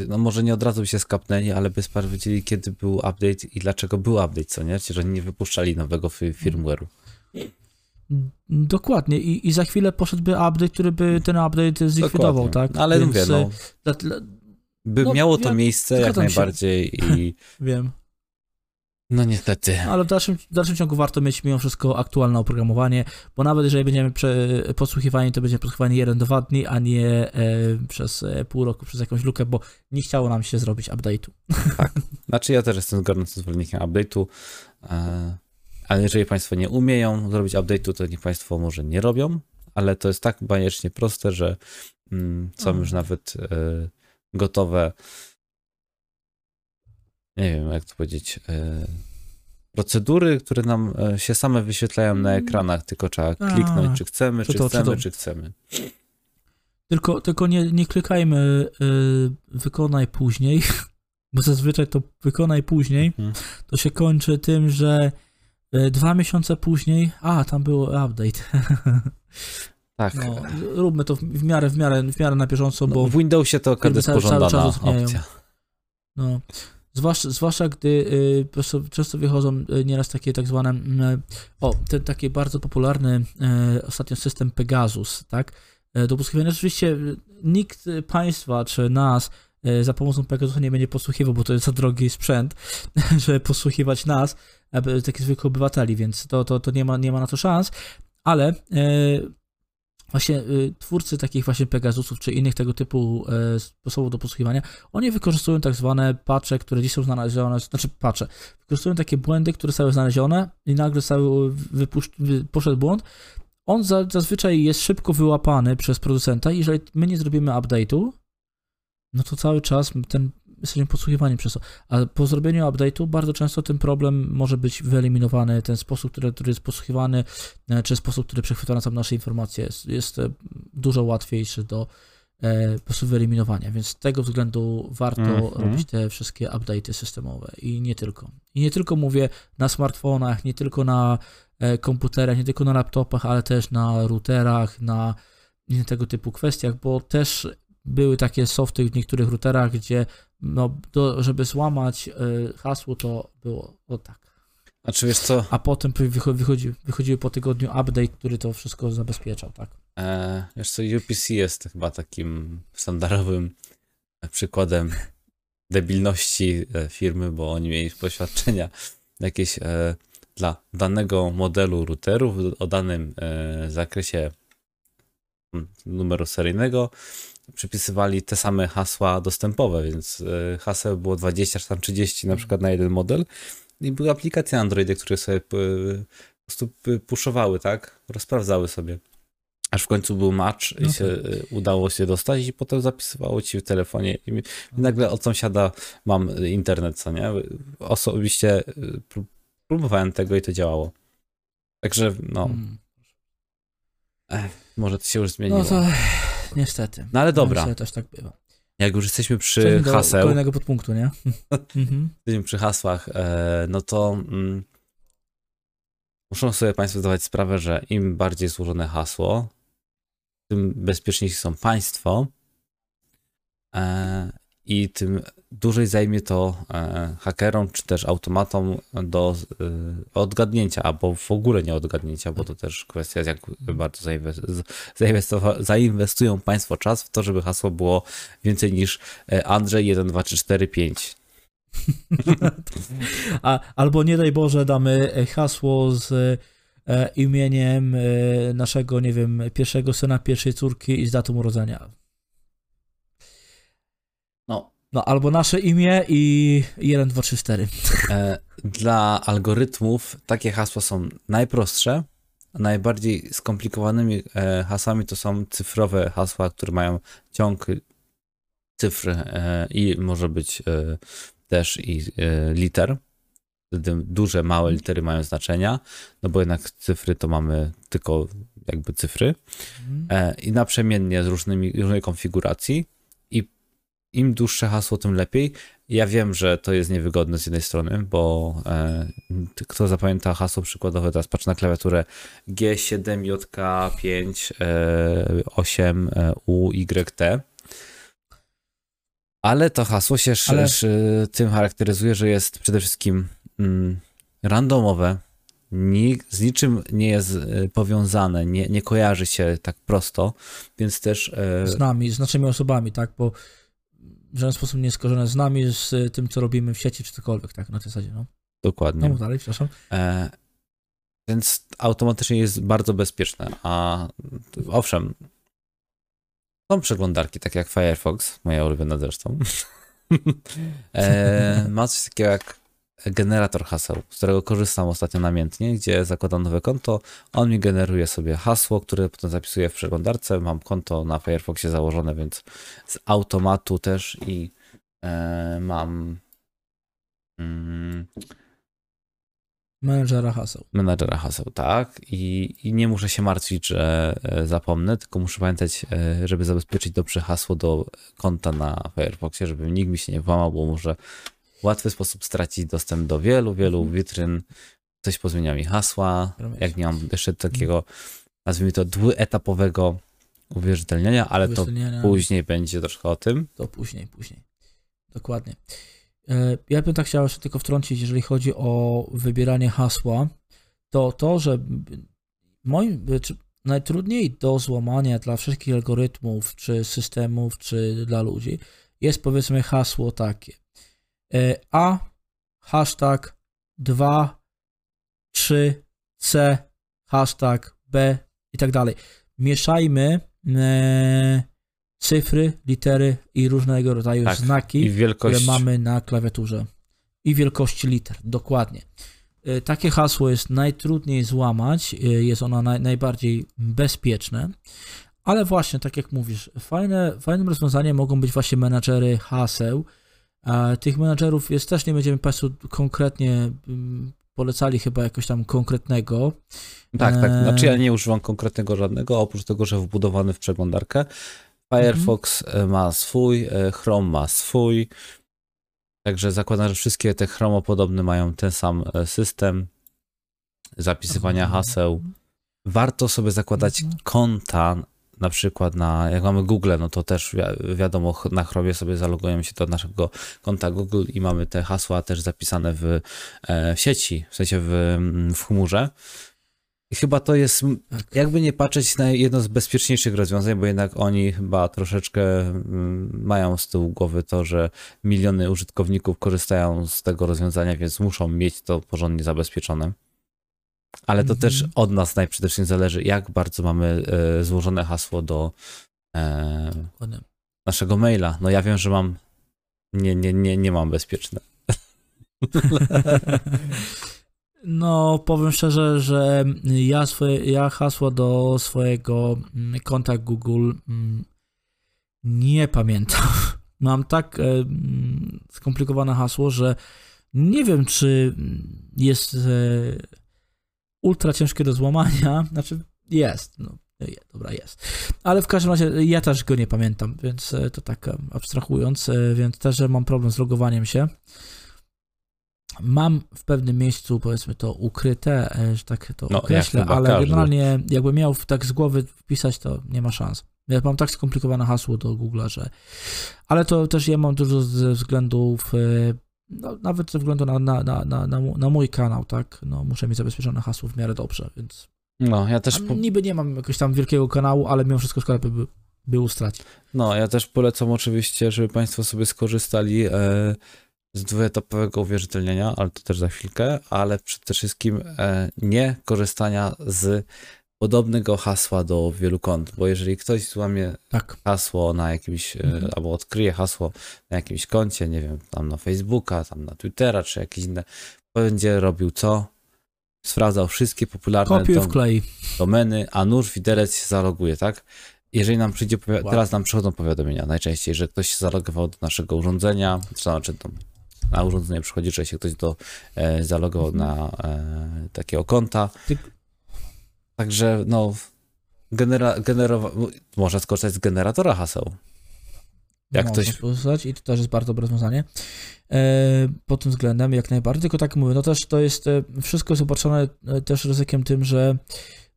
e, no może nie od razu by się skapnęli, ale by sprawdzili, kiedy był update i dlaczego był update, co nie? Czyli, że nie wypuszczali nowego fi- firmware'u.
Dokładnie I, i za chwilę poszedłby update, który by ten update zlikwidował,
Dokładnie.
tak?
Ale
Więc,
mówię, no,
e, dla-
by
no,
miało to
ja
miejsce jak najbardziej i
Wiem.
No niestety.
Ale w dalszym, w dalszym ciągu warto mieć mimo wszystko aktualne oprogramowanie, bo nawet jeżeli będziemy prze, podsłuchiwani, to będzie podsłuchiwani 1-2 dni, a nie e, przez e, pół roku, przez jakąś lukę, bo nie chciało nam się zrobić update'u.
Znaczy ja też jestem gorącym zwolennikiem update'u, e, ale jeżeli Państwo nie umieją zrobić update'u, to niech Państwo może nie robią, ale to jest tak bajecznie proste, że mm, są
Mhm.
już nawet e, gotowe, nie wiem jak to powiedzieć, e, procedury, które nam e, się same wyświetlają na
Mm.
ekranach, tylko trzeba kliknąć, czy chcemy,
czy
czy
to- czy
chcemy,
to-
czy chcemy.
Tylko, tylko nie, nie klikajmy y, wykonaj później, bo zazwyczaj to wykonaj później,
Mhm.
to się kończy tym, że dwa miesiące później, a tam było update.
Tak.
No, róbmy to w, miarę, w miarę, w miarę na bieżąco,
No,
bo
w Windowsie to akurat jest pożądana opcja.
No, zwłaszcza, zwłaszcza gdy y, często wychodzą y, nieraz takie tak zwane, mm, o, ten taki bardzo popularny y, ostatnio system Pegasus, tak? Y, do posłuchiwania. Oczywiście y, nikt y, państwa czy nas y, za pomocą Pegasusa nie będzie posłuchiwał, bo to jest za drogi sprzęt, żeby posłuchiwać nas, takich zwykłych obywateli, więc to, to, to nie, ma, nie ma na to szans, ale y, właśnie y, twórcy takich właśnie Pegasusów czy innych tego typu y, sposobów do posłuchiwania oni wykorzystują tak zwane patche, które dziś są znalezione, znaczy patche, wykorzystują takie błędy, które zostały znalezione i nagle zostały poszedł błąd. On za, zazwyczaj jest szybko wyłapany przez producenta jeżeli my nie zrobimy update'u, no to cały czas ten jesteśmy podsłuchiwani przez to. A po zrobieniu update'u bardzo często ten problem może być wyeliminowany, ten sposób, który, który jest podsłuchiwany, e, czy sposób, który przechwytuje na nasze informacje jest, jest e, dużo łatwiejszy do e, po prostu wyeliminowania, więc z tego względu warto
Mhm.
robić te wszystkie update'y systemowe i nie tylko. I nie tylko mówię na smartfonach, nie tylko na e, komputerach, nie tylko na laptopach, ale też na routerach, na innych tego typu kwestiach, bo też były takie softy w niektórych routerach, gdzie no, do, żeby złamać e, hasło, to było o tak.
Znaczy wiesz co,
A potem wycho- wychodzi, wychodziły po tygodniu update, który to wszystko zabezpieczał, tak?
E, wiesz co, UPC jest chyba takim standardowym przykładem debilności e, firmy, bo oni mieli poświadczenia jakieś e, dla danego modelu routerów o danym e, zakresie mm, numeru seryjnego przypisywali te same hasła dostępowe, więc e, haseł było 20 czy tam 30 na przykład na jeden model i były aplikacje Android, które sobie p- po prostu p- puszowały, tak? Rozprawdzały sobie. Aż w końcu był match i
No
się y, udało się dostać i potem zapisywało ci w telefonie i, nagle od sąsiada mam internet, co nie? Osobiście pró- próbowałem tego i to działało. Także no, Może to się już zmieniło.
No
No,
to niestety.
ale dobra,
też tak bywa.
jak już jesteśmy przy
Przejdźmy do
haseł,
kolejnego podpunktu, nie? mhm.
jesteśmy przy hasłach, e, no to mm, muszą sobie Państwo zdawać sprawę, że im bardziej złożone hasło, tym bezpieczniejsi są Państwo e, i tym dłużej zajmie to e, hakerom czy też automatom do e, odgadnięcia, albo w ogóle nie odgadnięcia, bo to też kwestia, jak bardzo zainwestują Państwo czas w to, żeby hasło było więcej niż e, Andrzej 1, 2, 3, 4, 5.
A, albo nie daj Boże damy hasło z imieniem naszego, nie wiem, pierwszego syna, pierwszej córki i z datą urodzenia.
No,
albo nasze imię i 1, 2, 3, 4.
E, Dla algorytmów takie hasła są najprostsze. Najbardziej skomplikowanymi e, hasłami to są cyfrowe hasła, które mają ciąg cyfr e, i może być e, też i liter. wtedy duże, małe litery mają znaczenia, no bo jednak cyfry to mamy tylko jakby cyfry
Mhm.
i naprzemiennie z różnymi, różnej konfiguracji im dłuższe hasło, tym lepiej. Ja wiem, że to jest niewygodne z jednej strony, bo e, kto zapamięta hasło przykładowe, teraz patrzę na klawiaturę G7JK5 e, 8 e, UYT, ale to hasło się
Ale-
tym charakteryzuje, że jest przede wszystkim mm, randomowe, z niczym nie jest e, powiązane, nie, nie kojarzy się tak prosto, więc też e,
Z nami, z naszymi osobami, tak? Bo w żaden sposób nie jest skojarzone z nami, z y, tym, co robimy w sieci, czy cokolwiek, tak? Na tej zasadzie, no.
dokładnie.
No dalej, przepraszam.
E, więc automatycznie jest bardzo bezpieczne. A owszem, są przeglądarki, takie jak Firefox, moja ulubiona zresztą. e, ma coś takiego jak generator haseł, z którego korzystam ostatnio namiętnie, gdzie zakładam nowe konto, on mi generuje sobie hasło, które potem zapisuję w przeglądarce. Mam konto na Firefoxie założone, więc z automatu też i e, mam mm,
Menedżera haseł.
menadżera haseł, tak. I, I nie muszę się martwić, że e, zapomnę, tylko muszę pamiętać, e, żeby zabezpieczyć dobrze hasło do konta na Firefoxie, żeby nikt mi się nie włamał, bo może łatwy sposób stracić dostęp do wielu, wielu witryn. Ktoś pozmienia mi hasła, jak nie mam jeszcze takiego, nazwijmy to, dwuetapowego uwierzytelnienia, ale to później będzie troszkę o tym.
To później, później. Dokładnie. E, Ja bym tak chciał jeszcze tylko wtrącić, jeżeli chodzi o wybieranie hasła, to to, że moim, najtrudniej do złamania dla wszystkich algorytmów, czy systemów, czy dla ludzi, jest powiedzmy hasło takie. E, A, hashtag 2, 3, C, hashtag B i tak dalej. Mieszajmy e, cyfry, litery i różnego rodzaju
Tak,
znaki,
wielkość.
które mamy na klawiaturze. I wielkości liter, dokładnie. Y, Takie hasło jest najtrudniej złamać, y, jest ono naj, najbardziej bezpieczne, ale właśnie, tak jak mówisz, fajne, fajnym rozwiązaniem mogą być właśnie menadżery haseł. A tych menadżerów jest też, nie będziemy Państwu konkretnie mm, polecali chyba jakoś tam konkretnego.
Tak, tak.
Eee.
Znaczy ja nie używam konkretnego żadnego, oprócz tego, że wbudowany w przeglądarkę. Firefox e, ma swój, e, Chrome ma swój. Także zakładam, że wszystkie te chromopodobne mają ten sam e, system zapisywania
Mhm.
haseł. Warto sobie zakładać
Mhm.
konta, na przykład na, jak mamy Google, no to też wi- wiadomo, na Chromie sobie zalogujemy się do naszego konta Google i mamy te hasła też zapisane w, e, w sieci, w sensie w, w chmurze. I chyba to jest,
Tak.
jakby nie patrzeć na jedno z bezpieczniejszych rozwiązań, bo jednak oni chyba troszeczkę mają z tyłu głowy to, że miliony użytkowników korzystają z tego rozwiązania, więc muszą mieć to porządnie zabezpieczone. Ale to
Mhm.
też od nas najprzede zależy, jak bardzo mamy e, złożone hasło do e, naszego maila. No ja wiem, że mam, nie, nie, nie, nie mam bezpieczne.
No, powiem szczerze, że ja, swoje, ja hasło do swojego mm, konta Google mm, nie pamiętam. Mam tak e, mm, skomplikowane hasło, że nie wiem, czy jest e, ultra ciężkie do złamania. Znaczy, jest. No, dobra, jest. Ale w każdym razie ja też go nie pamiętam, więc e, to tak abstrahując, e, więc też że mam problem z logowaniem się. Mam w pewnym miejscu, powiedzmy to, ukryte, e, że tak to
No,
określę, ale
każdy.
generalnie jakbym miał tak z głowy wpisać, to nie ma szans. Ja mam tak skomplikowane hasło do Google'a, że... Ale to też ja mam dużo ze względów, no, nawet ze względu na, na, na, na, na, mój kanał, tak? No, muszę mieć zabezpieczone hasło w miarę dobrze, więc...
No, ja też, po,
Niby nie mam jakiegoś tam wielkiego kanału, ale mimo wszystko szkoda by, by było stracić.
no, ja też polecam oczywiście, żeby Państwo sobie skorzystali e, z dwuetapowego uwierzytelnienia, ale to też za chwilkę, ale przede wszystkim e, nie korzystania z podobnego hasła do wielu kont, bo jeżeli ktoś złamie
Tak.
hasło na jakimś, e,
Mhm.
albo odkryje hasło na jakimś koncie, nie wiem, tam na Facebooka, tam na Twittera, czy jakieś inne, będzie robił co? Sprawdzał wszystkie popularne
Kopiuj
dom-
wklej.
domeny, a nóż widelec się zaloguje, tak? Jeżeli nam przyjdzie,
Wow.
teraz nam przychodzą powiadomienia najczęściej, że ktoś się zalogował do naszego urządzenia, znaczy na urządzenie przychodzi, że się ktoś do, e, zalogował na e, takiego konta.
Ty-
Także no, genera, generowa- można skorzystać z generatora haseł. Jak
Można
ktoś-
skorzystać i to też jest bardzo dobre rozwiązanie. E, pod tym względem jak najbardziej, tylko tak mówię, no też to jest, e, wszystko jest obarczone e, też ryzykiem tym, że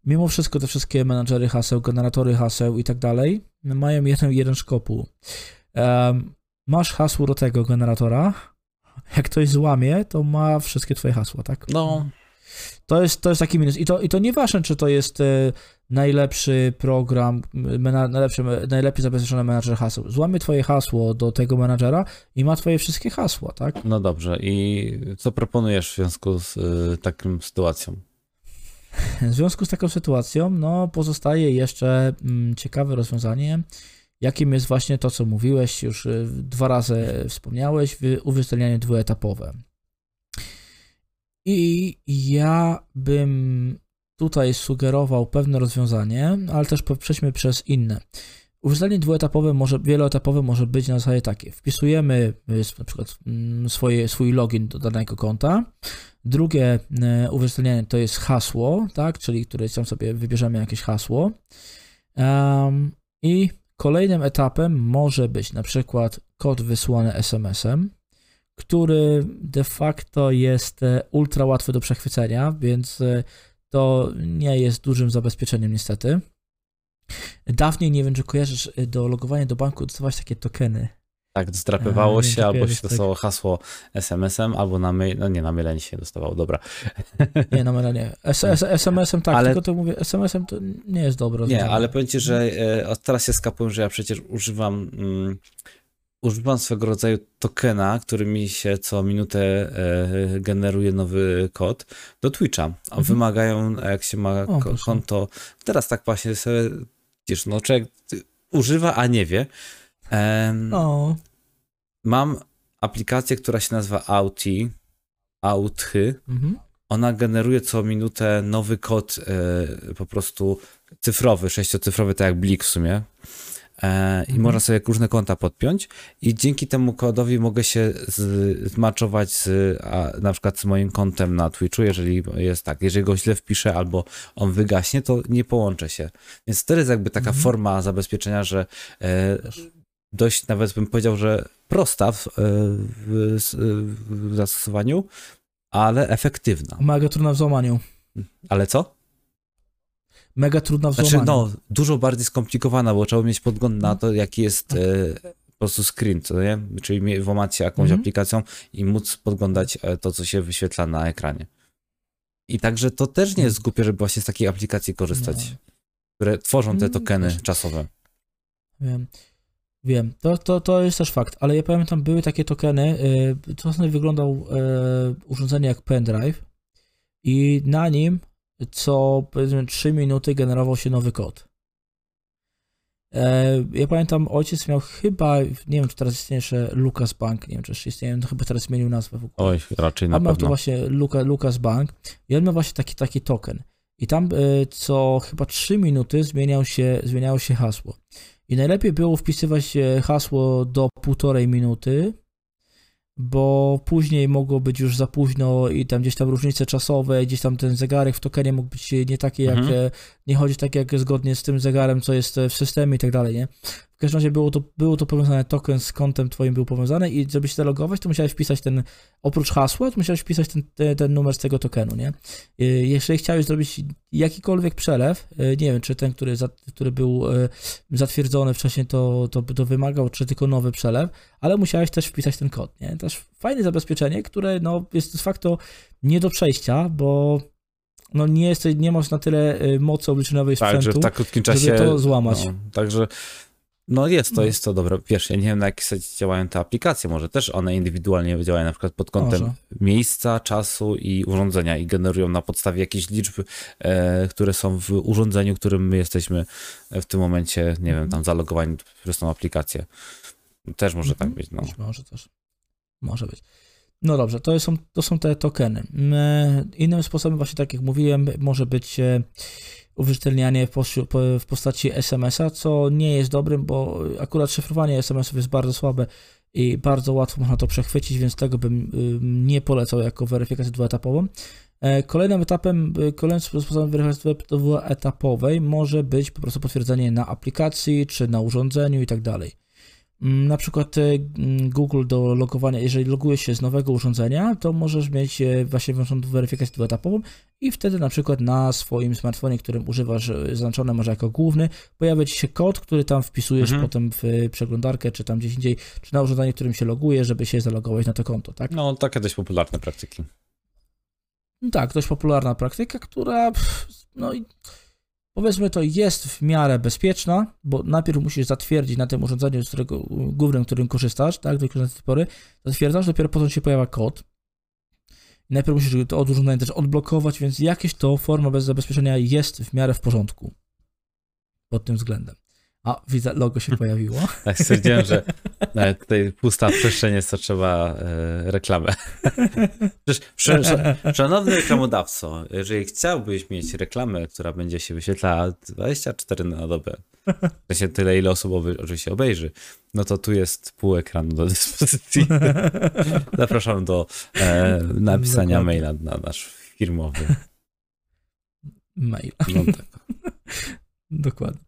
mimo wszystko te wszystkie menadżery haseł, generatory haseł i tak dalej mają jeden, jeden szkopuł. Em, masz hasło do tego generatora, jak ktoś złamie, to ma wszystkie twoje hasła, tak?
No,
To jest, to jest taki minus. I to, I to nieważne, czy to jest e, najlepszy program, mena, najlepszy, najlepiej zabezpieczony menadżer haseł. Złamie twoje hasło do tego menadżera i ma twoje wszystkie hasła, tak?
no dobrze. I co proponujesz w związku z y, taką sytuacją?
W związku z taką sytuacją, no pozostaje jeszcze mm, ciekawe rozwiązanie, jakim jest właśnie to, co mówiłeś, już y, dwa razy wspomniałeś, uwierzytelnianie dwuetapowe. I ja bym tutaj sugerował pewne rozwiązanie, ale też przejdźmy przez inne. Uwierzytelnienie dwuetapowe, może, wieloetapowe może być na zasadzie takie. Wpisujemy y, na przykład mm, swoje, swój login do danego konta, Drugie e, uwierzytelnienie to jest hasło, tak, czyli które tam sobie wybierzemy jakieś hasło. Em, I kolejnym etapem może być na przykład kod wysłany SMS-em, który de facto jest e, ultra łatwy do przechwycenia, więc e, to nie jest dużym zabezpieczeniem niestety. Dawniej, nie wiem czy kojarzysz, e, do logowania do banku dostawałeś takie tokeny.
Tak, zdrapywało
A,
się,
nie
albo się
tak.
dostało hasło SMS-em, albo na mail, no nie, na mailenie się dostawało, dobra.
Nie, na. S- S- SMS-em tak,
Ale-
tylko to mówię, SMS-em to nie jest dobre
Nie, ale powiem ci, że teraz się skapuję, że ja przecież używam mm, używam swego rodzaju tokena, który mi się co minutę e, generuje nowy kod do Twitcha. A
Mhm.
Wymagają, jak się ma
O,
konto, teraz tak właśnie sobie, widzisz, no człowiek używa, a nie wie.
O,
Mam aplikację, która się nazywa Auti, Authy.
mhm.
Ona generuje co minutę nowy kod e, po prostu cyfrowy, sześciocyfrowy, tak jak Blik w sumie. E, I
Mhm.
można sobie różne konta podpiąć i dzięki temu kodowi mogę się zmaczować z, a, na przykład z moim kontem na Twitchu, jeżeli jest tak, jeżeli go źle wpiszę albo on wygaśnie, to nie połączę się. Więc to jest jakby taka
Mhm.
forma zabezpieczenia, że e, dość nawet bym powiedział, że prosta w, e, w, w zastosowaniu, ale efektywna.
Mega trudna w złamaniu.
Ale co?
Mega trudna w
Znaczy, no, dużo bardziej skomplikowana, bo trzeba mieć podgląd na to, jaki jest e, po prostu screen, co nie? Czyli włamać się jakąś
Mhm.
aplikacją i móc podglądać e, to, co się wyświetla na ekranie. I także to też nie jest głupie, żeby właśnie z takiej aplikacji korzystać,
No,
które tworzą te
Mm,
tokeny czasowe.
wiem. Wiem, to, to, to jest też fakt, ale ja pamiętam, były takie tokeny, y, to wyglądał y, urządzenie jak pendrive i na nim co powiedzmy 3 minuty generował się nowy kod. E, Ja pamiętam, ojciec miał chyba, nie wiem czy teraz istnieje jeszcze Lucas Bank, nie wiem czy jeszcze istnieje, no chyba teraz zmienił nazwę w ogóle.
Oj, raczej na
On miał to
pewno.
właśnie Luka, Lucas Bank i on miał właśnie taki, taki token. I tam y, co chyba 3 minuty zmieniał się, zmieniało się hasło. I najlepiej było wpisywać e, hasło do półtorej minuty, bo później mogło być już za późno i tam gdzieś tam różnice czasowe, gdzieś tam ten zegarek w tokenie mógł być nie taki jak,
Mhm.
nie chodzić tak jak zgodnie z tym zegarem, co jest w systemie i tak dalej, nie? W każdym razie było to, było to powiązane, token z kontem twoim był powiązany i żeby się zalogować, to musiałeś wpisać ten, oprócz hasła, to musiałeś wpisać ten, ten, ten numer z tego tokenu, nie? Y, Jeżeli chciałeś zrobić jakikolwiek przelew, y, nie wiem, czy ten, który, za, który był y, zatwierdzony wcześniej, to, to, to wymagał, czy tylko nowy przelew, ale musiałeś też wpisać ten kod, nie? Też fajne zabezpieczenie, które no, jest de facto nie do przejścia, bo no nie, jest, nie masz na tyle mocy obliczeniowej
Tak, że
sprzętu,
w tak krótkim czasie.
żeby to złamać.
No, także. No jest to,
No.
jest to dobre. Wiesz, ja nie wiem na jakiej zasadzie działają te aplikacje, może też one indywidualnie działają na przykład pod kątem
Może.
miejsca, czasu i urządzenia i generują na podstawie jakichś liczb, e, które są w urządzeniu, którym my jesteśmy w tym momencie, nie wiem,
Mhm.
tam zalogowani przez tą aplikację. Też może
Mhm.
tak być, no.
Może też. Może być. No dobrze, to są, to są te tokeny. Mm, Innym sposobem, właśnie tak jak mówiłem, może być e, uwierzytelnianie w, postaci SMS-a, co nie jest dobrym, bo akurat szyfrowanie SMS-ów jest bardzo słabe i bardzo łatwo można to przechwycić, więc tego bym nie polecał jako weryfikację dwuetapową. E, Kolejnym etapem, kolejnym sposobem weryfikacji dwuetapowej może być po prostu potwierdzenie na aplikacji czy na urządzeniu i tak dalej. Mm, Na przykład y, mm, Google do logowania, jeżeli logujesz się z nowego urządzenia, to możesz mieć e, właśnie włączoną weryfikację dwuetapową i wtedy na przykład na swoim smartfonie, którym używasz, e, zaznaczone może jako główny, pojawia Ci się kod, który tam wpisujesz
Mhm.
potem w e, przeglądarkę, czy tam gdzieś indziej, czy na urządzeniu, którym się loguje, żeby się zalogować na to konto, tak?
No, takie dość popularne praktyki.
No tak, dość popularna praktyka, która, pff, no i powiedzmy to jest w miarę bezpieczna, bo najpierw musisz zatwierdzić na tym urządzeniu, z którego, głównym, którym korzystasz, tak, do tej pory, zatwierdzasz, dopiero potem się pojawia kod. Najpierw musisz to od urządzenia też odblokować, więc jakieś to forma bez zabezpieczenia jest w miarę w porządku pod tym względem. A, widzę, logo się pojawiło.
Tak stwierdziłem, że tutaj pusta przestrzeń jest, to trzeba e, reklamę. Przecież, sz, sz, szanowny reklamodawco, jeżeli chciałbyś mieć reklamę, która będzie się wyświetlała 24 na dobę, w sensie tyle, ile osób oczywiście obejrzy, no to tu jest pół ekranu do dyspozycji. Zapraszam do e, napisania
Dokładnie.
maila na nasz firmowy.
Mail.
No, tak.
Dokładnie.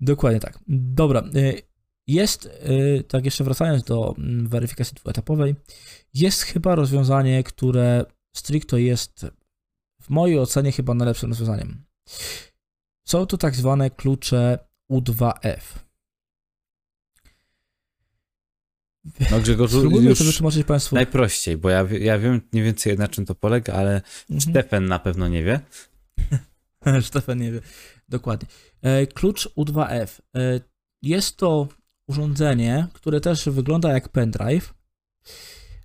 Dokładnie tak. Dobra. y, Jest, y, tak jeszcze wracając do mm, weryfikacji dwuetapowej, jest chyba rozwiązanie, które stricto jest w mojej ocenie chyba najlepszym rozwiązaniem. Są to tak zwane klucze U2F.
no Grzegorzu, już
to wytłumaczyć Państwu.
najprościej, bo ja, ja wiem mniej więcej na czym to polega, ale
Mhm.
Stefan na pewno nie wie.
Stefan nie wie. Dokładnie. E, Klucz U2F. E, Jest to urządzenie, które też wygląda jak pendrive,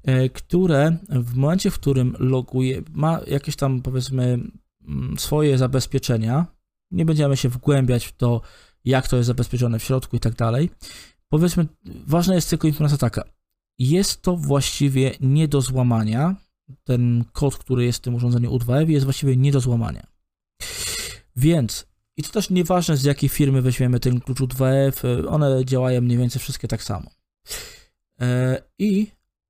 e, które w momencie, w którym loguje, ma jakieś tam powiedzmy mm, swoje zabezpieczenia. Nie będziemy się wgłębiać w to, jak to jest zabezpieczone w środku i tak dalej. Powiedzmy, ważna jest tylko informacja taka. Jest to właściwie nie do złamania. Ten kod, który jest w tym urządzeniu U2F, jest właściwie nie do złamania. Więc, i to też nieważne z jakiej firmy weźmiemy ten klucz U2F, y, one działają mniej więcej wszystkie tak samo. E, I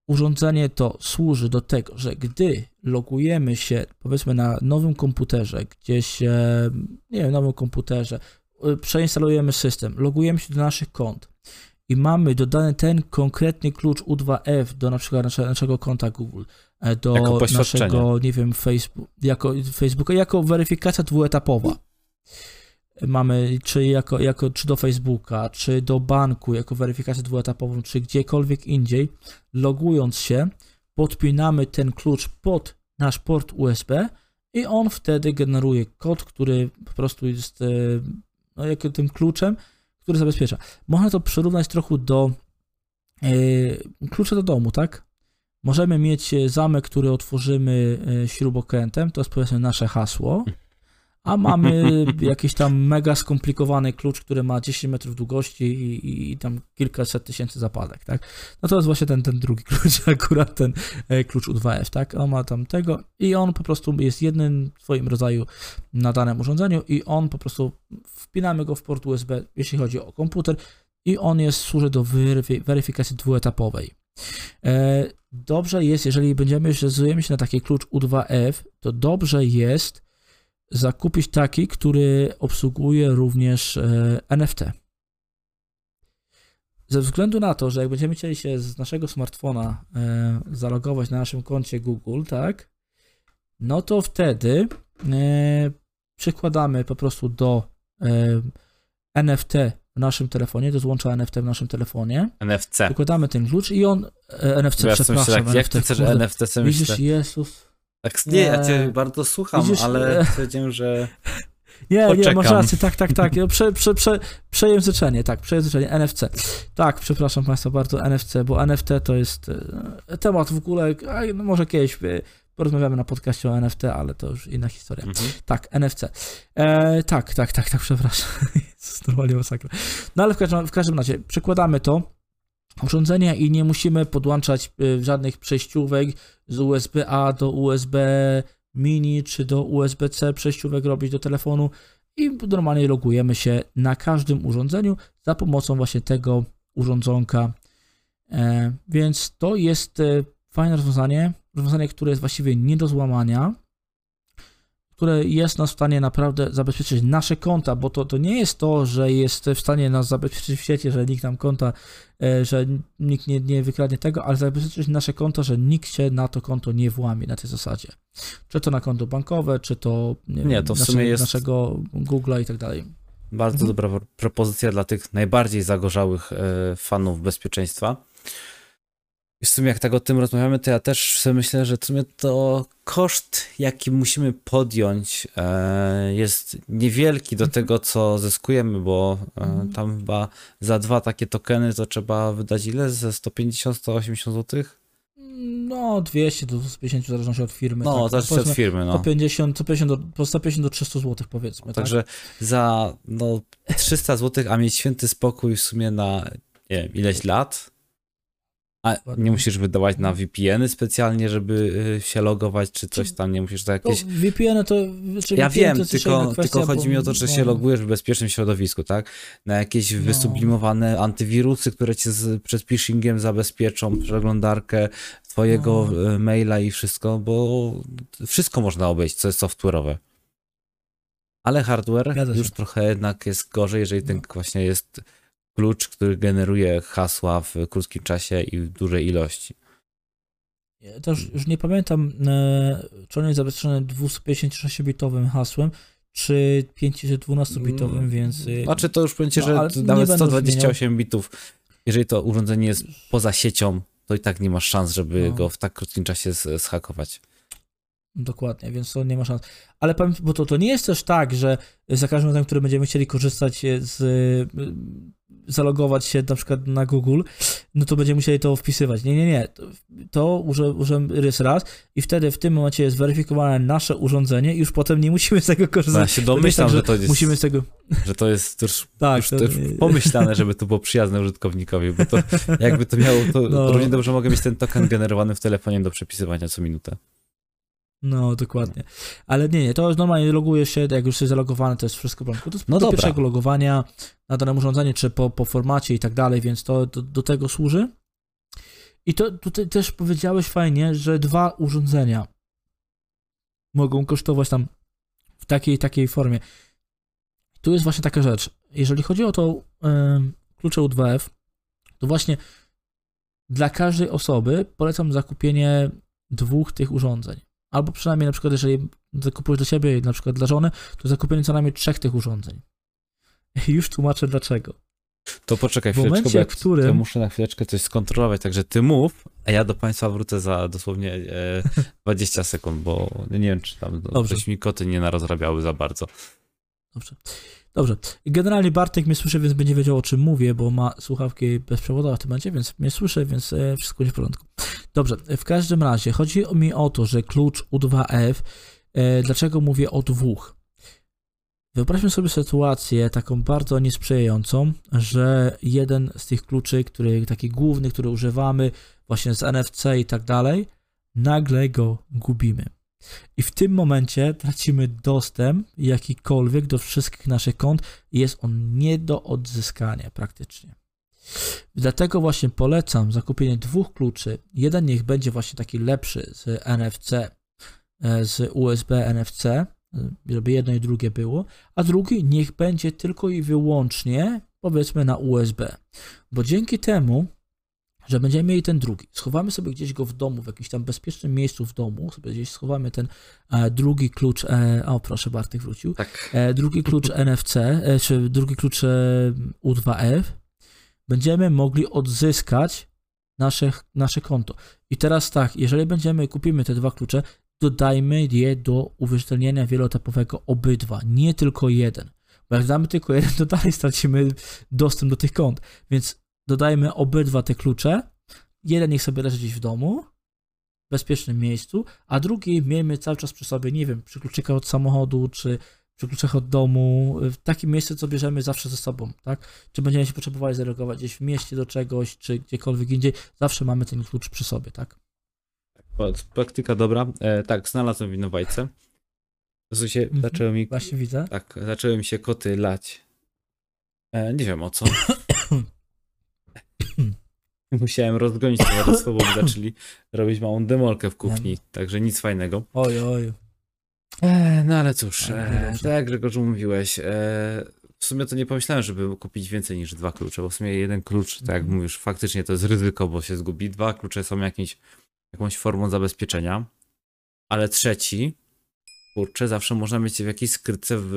urządzenie to służy do tego, że gdy logujemy się, powiedzmy na nowym komputerze, gdzieś, e, nie wiem, nowym komputerze, przeinstalujemy system, logujemy się do naszych kont i mamy dodany ten konkretny klucz U2F do na przykład nasze, naszego konta Google, e, do naszego, nie wiem, Facebook, jako Facebooka, jako weryfikacja dwuetapowa. Mamy czy, jako, jako, czy do Facebooka, czy do banku, jako weryfikację dwuetapową, czy gdziekolwiek indziej, logując się, podpinamy ten klucz pod nasz port USB i on wtedy generuje kod, który po prostu jest e, no, jako tym kluczem, który zabezpiecza. Można to przyrównać trochę do e, klucza do domu, tak? Możemy mieć e, zamek, który otworzymy śrubokrętem, to jest powiedzmy nasze hasło, a mamy jakiś tam mega skomplikowany klucz, który ma 10 metrów długości i, i, i tam kilkaset tysięcy zapadek, tak? No to jest właśnie ten, ten drugi klucz, akurat ten e, klucz U2F, tak? On ma tam tego i on po prostu jest jednym w swoim rodzaju na danym urządzeniu i on po prostu wpinamy go w port USB, jeśli chodzi o komputer i on jest, służy do weryfi- weryfikacji dwuetapowej. E, Dobrze jest, jeżeli będziemy, zdecydujemy się na taki klucz U2F, to dobrze jest zakupić taki, który obsługuje również e, NFT. Ze względu na to, że jak będziemy chcieli się z naszego smartfona e, zalogować na naszym koncie Google, tak, no to wtedy e, przykładamy po prostu do NFT w naszym telefonie, do złącza NFT w naszym telefonie,
NFC.
przykładamy ten klucz i on, e, NFC,
ja
przepraszam,
tak, jak
NFT,
ty chcesz
kurde,
NFC
Widzisz,
myślę?
Jezus,
Tak, nie, ja cię
Nie.
bardzo słucham,
Widzisz,
ale
e,
stwierdziłem, że
Nie, nie,
Poczekam.
masz rację, tak, tak, tak. Ja Prze, prze, prze, przejęzyczenie, tak, przejęzyczenie, NFC. Tak, przepraszam Państwa bardzo, NFC, bo NFT to jest e, temat w ogóle, a, no może kiedyś e, porozmawiamy na podcaście o NFT, ale to już inna historia.
mhm.
Tak, NFC. E, tak, tak, tak, tak, przepraszam. Jezus, normalnie masakra. No ale w każdym, w każdym razie przykładamy to urządzenie i nie musimy podłączać e, żadnych przejściówek z USB-A do USB mini czy do USB-C przejściówek robić do telefonu i normalnie logujemy się na każdym urządzeniu za pomocą właśnie tego urządzonka. E, więc to jest e, fajne rozwiązanie, rozwiązanie, które jest właściwie nie do złamania, które jest nas w stanie naprawdę zabezpieczyć nasze konta, bo to, to nie jest to, że jest w stanie nas zabezpieczyć w sieci, że nikt nam konta, e, że nikt nie, nie wykradnie tego, ale zabezpieczyć nasze konto, że nikt się na to konto nie włamie na tej zasadzie. Czy to na konto bankowe, czy to nie,
Nie, to w
nasze,
sumie jest-
naszego Google'a i tak dalej.
Bardzo
Mhm.
dobra pro- propozycja dla tych najbardziej zagorzałych e, fanów bezpieczeństwa. I w sumie jak tak o tym rozmawiamy, to ja też sobie myślę, że w sumie to koszt, jaki musimy podjąć, e, jest niewielki do tego, co zyskujemy, bo e,
Mhm.
tam chyba za dwa takie tokeny to trzeba wydać ile? Ze 150-180 zł?
No, 200 do 150 w zależności od firmy.
No,
tak.
przed
Powiedzmy,
firmy, no.
150, 150 do, po 150 do 300 zł powiedzmy. tak?
Także za no, 300 zł, a mieć święty spokój w sumie na nie wiem, ileś lat. A nie musisz wydawać na VPN-y specjalnie, żeby y, się logować, czy coś tam, nie musisz
No,
jakieś...
VPN to... Czy
Ja
VPN
wiem,
to
tylko, tylko chodzi mi o to, że się logujesz w bezpiecznym środowisku, tak? Na jakieś
No.
wysublimowane antywirusy, które cię z, przed phishingiem zabezpieczą, przeglądarkę twojego
No.
y, maila i wszystko, bo wszystko można obejść, co jest software'owe. Ale hardware już trochę jednak jest gorzej, jeżeli ten
No.
właśnie jest klucz, który generuje hasła w krótkim czasie i w dużej ilości.
Ja też już nie pamiętam, e, czy on jest zabezpieczony 256-bitowym hasłem, czy 512-bitowym, więc... e,
Znaczy to już będzie,
no,
że
nie
nawet
będę
128 bitów, jeżeli to urządzenie jest poza siecią, to i tak nie masz szans, żeby
No.
go w tak krótkim czasie zhakować.
Dokładnie, więc to nie ma szans. Ale bo to, to nie jest też tak, że za każdym razem, który będziemy chcieli korzystać z, y, zalogować się na przykład na Google, no to będziemy musieli to wpisywać. Nie, nie, nie. To, użyłem rys raz i wtedy w tym momencie jest weryfikowane nasze urządzenie i już potem nie musimy z tego
No, ja
korzystać.
się domyślam,
tak,
że to jest,
Musimy z tego...
że to jest już,
Tak,
już,
to
już pomyślane, żeby to było przyjazne użytkownikowi, bo to jakby to miało, to
No.
równie dobrze mogę mieć ten token generowany w telefonie do przepisywania co minutę.
No, dokładnie. Ale nie, nie, to już normalnie logujesz się, jak już jesteś zalogowany, to jest wszystko w porządku. To jest
No
do
dobra.
pierwszego logowania na danym urządzeniu, czy po, po formacie i tak dalej, więc to do, do tego służy. I to tutaj też powiedziałeś fajnie, że dwa urządzenia mogą kosztować tam w takiej takiej formie. Tu jest właśnie taka rzecz. Jeżeli chodzi o to em, klucze U2F, to właśnie dla każdej osoby polecam zakupienie dwóch tych urządzeń. Albo przynajmniej na przykład, jeżeli zakupujesz do siebie i na przykład dla żony, to zakupienie co najmniej trzech tych urządzeń. Już tłumaczę dlaczego.
To poczekaj
W
chwileczkę,
momencie,
bo
w którym-
ja muszę na chwileczkę coś skontrolować, także ty mów, a ja do państwa wrócę za dosłownie e, 20 sekund, bo nie wiem, czy tam
Dobrze.
coś mi koty nie narozrabiały za bardzo.
Dobrze. Dobrze. Generalnie Bartek mnie słyszy, więc będzie wiedział o czym mówię, bo ma słuchawki bezprzewodowe w tym momencie, więc mnie słyszy, więc e, wszystko będzie w porządku. Dobrze. W każdym razie chodzi mi o to, że klucz U2F, e, dlaczego mówię o dwóch? Wyobraźmy sobie sytuację taką bardzo niesprzyjającą, że jeden z tych kluczy, który taki główny, który używamy właśnie z NFC i tak dalej, nagle go gubimy. I w tym momencie tracimy dostęp jakikolwiek do wszystkich naszych kont i jest on nie do odzyskania praktycznie. Dlatego właśnie polecam zakupienie dwóch kluczy. Jeden niech będzie właśnie taki lepszy z NFC, e, z USB NFC, e, żeby jedno i drugie było, a drugi niech będzie tylko i wyłącznie powiedzmy na USB. Bo dzięki temu że będziemy mieli ten drugi. Schowamy sobie gdzieś go w domu, w jakimś tam bezpiecznym miejscu w domu, sobie gdzieś schowamy ten e, drugi klucz, e, o proszę, Bartek wrócił,
Tak.
e, drugi klucz NFC, e, czy drugi klucz e, U2F, będziemy mogli odzyskać nasze, nasze konto. I teraz tak, jeżeli będziemy, kupimy te dwa klucze, dodajmy je do uwierzytelnienia wieloetapowego obydwa, nie tylko jeden. Bo jak damy tylko jeden, to dalej stracimy dostęp do tych kont. Więc dodajmy obydwa te klucze. Jeden niech sobie leży gdzieś w domu, w bezpiecznym miejscu, a drugi miejmy cały czas przy sobie, nie wiem, przy kluczykach od samochodu, czy przy kluczach od domu, w takim miejscu, co bierzemy zawsze ze sobą, tak? Czy będziemy się potrzebowali zalogować gdzieś w mieście do czegoś, czy gdziekolwiek indziej, zawsze mamy ten klucz przy sobie, tak?
Praktyka dobra. E, tak, znalazłem winowajcę. W sensie
Mhm.
zaczęły mi,
Właśnie widzę.
tak, zaczęły mi się koty lać. E, nie wiem o co. Musiałem rozgonić towarzystwo, bo zaczęli robić małą demolkę w kuchni, także nic fajnego.
Oj, oj.
E, no ale cóż,
Ale
e, tak jak Grzegorzu mówiłeś, e, w sumie to nie pomyślałem, żeby kupić więcej niż dwa klucze, bo w sumie jeden klucz, tak jak
Mhm.
mówisz, faktycznie to jest ryzyko, bo się zgubi. Dwa klucze są jakimś, jakąś formą zabezpieczenia, ale trzeci, kurczę, zawsze można mieć w jakiejś skrytce w,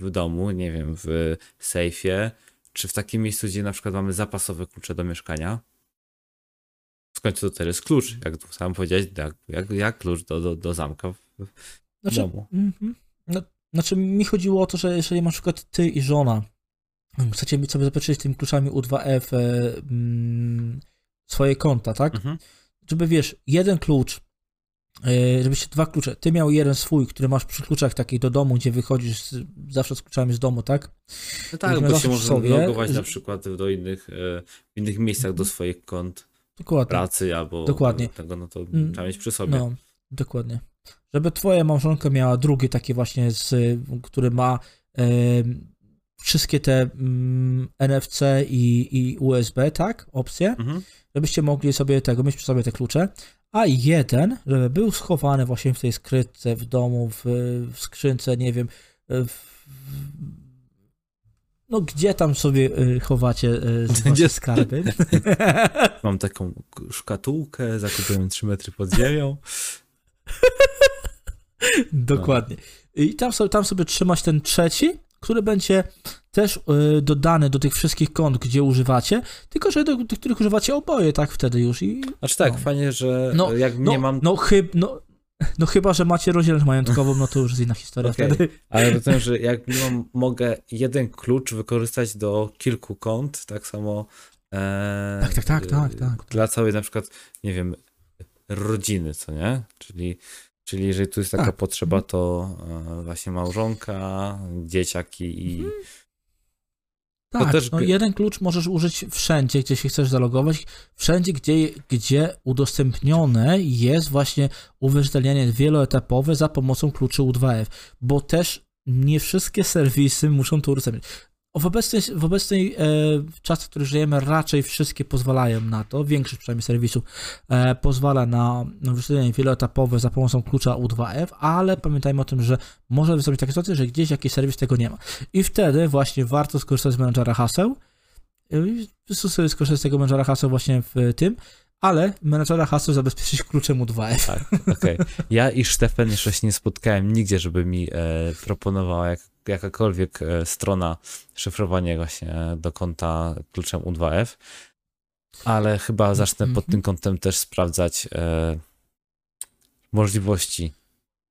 w domu, nie wiem, w sejfie, czy w takim miejscu, gdzie na przykład mamy zapasowe klucze do mieszkania. W końcu to teraz klucz, jak tu sam powiedziałeś, jak, jak, jak klucz do, do, do zamka w,
Znaczy,
domu.
mhm. no, znaczy mi chodziło o to, że jeżeli na przykład ty i żona chcecie sobie zabezpieczyć tymi kluczami U2F e, mm, swoje konta, tak?
Mhm.
Żeby wiesz, jeden klucz, e, żebyście dwa klucze, ty miał jeden swój, który masz przy kluczach takich do domu, gdzie wychodzisz z, zawsze z kluczami z domu, tak?
No tak, bo się można logować na przykład do innych, e, w innych miejscach do swoich kont
Dokładnie.
pracy albo
Dokładnie.
tego, no to
Mm,
trzeba mieć przy sobie.
No, dokładnie. Żeby twoja małżonka miała drugi taki właśnie, z, który ma em, wszystkie te mm, NFC i, i USB, tak? Opcje,
Mhm.
żebyście mogli sobie tego, mieć przy sobie te klucze. A jeden, żeby był schowany właśnie w tej skrytce w domu, w, w skrzynce, nie wiem, w, no gdzie tam sobie y, chowacie y, skarby.
Mam taką szkatułkę, zakupiłem 3 metry pod ziemią.
Dokładnie. I tam sobie, tam sobie trzymać ten trzeci, który będzie też y, dodany do tych wszystkich kont, gdzie używacie, tylko że do tych, których używacie oboje, tak wtedy już. I,
Znaczy tak,
No.
fajnie, że
No,
jak
no,
nie mam,
no, chyb, no, no chyba, że macie rozdzielność majątkową, no to już jest inna historia
Okej.
wtedy.
ale rozumiem, że jak mogę jeden klucz wykorzystać do kilku kont, tak samo e,
Tak, tak, tak, tak, tak.
dla całej na przykład, nie wiem, rodziny, co nie? Czyli, czyli jeżeli tu jest taka
Tak.
potrzeba, to e, właśnie małżonka, dzieciaki i
Tak,
też
no jeden klucz możesz użyć wszędzie, gdzie się chcesz zalogować, wszędzie, gdzie, gdzie udostępnione jest właśnie uwierzytelnianie wieloetapowe za pomocą kluczy U2F, bo też nie wszystkie serwisy muszą to udostępnić. W obecnej, w obecnej e, czasach, w których żyjemy, raczej wszystkie pozwalają na to, większość przynajmniej serwisów e, pozwala na uwierzytelnianie wieloetapowe za pomocą klucza U2F, ale pamiętajmy o tym, że może wystąpić taka sytuacja, że gdzieś jakiś serwis tego nie ma. I wtedy właśnie warto skorzystać z menadżera haseł. Skorzystać z tego menadżera haseł właśnie w tym, ale menadżera haseł zabezpieczyć kluczem U2F.
Tak, okej. Ja i Stefan jeszcze się nie spotkałem nigdzie, żeby mi e, proponowała jak, jakakolwiek e, strona szyfrowanie właśnie do konta kluczem U2F, ale chyba zacznę pod tym kątem też sprawdzać e, możliwości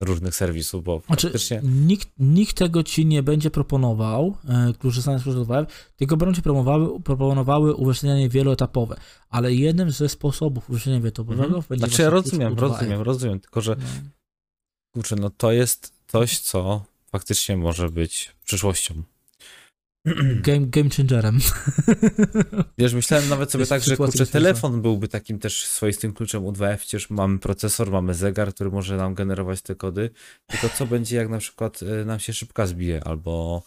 różnych serwisów, bo
Znaczy,
faktycznie...
nikt, nikt tego ci nie będzie proponował, e, z klucza U2F, tylko będą ci proponowały, proponowały uwierzytelnianie wieloetapowe. Ale jednym ze sposobów uwierzytelniania wieloetapowego
Mhm.
będzie
Znaczy ja rozumiem,
U2F.
rozumiem, rozumiem, tylko że
No.
kurczę, no to jest coś, co faktycznie może być przyszłością.
Game, game changerem.
Wiesz, myślałem nawet sobie tak, że kurczę, telefon byłby takim też swoistym kluczem U2F, przecież mamy procesor, mamy zegar, który może nam generować te kody, tylko co będzie, jak na przykład e, nam się szybka zbije, albo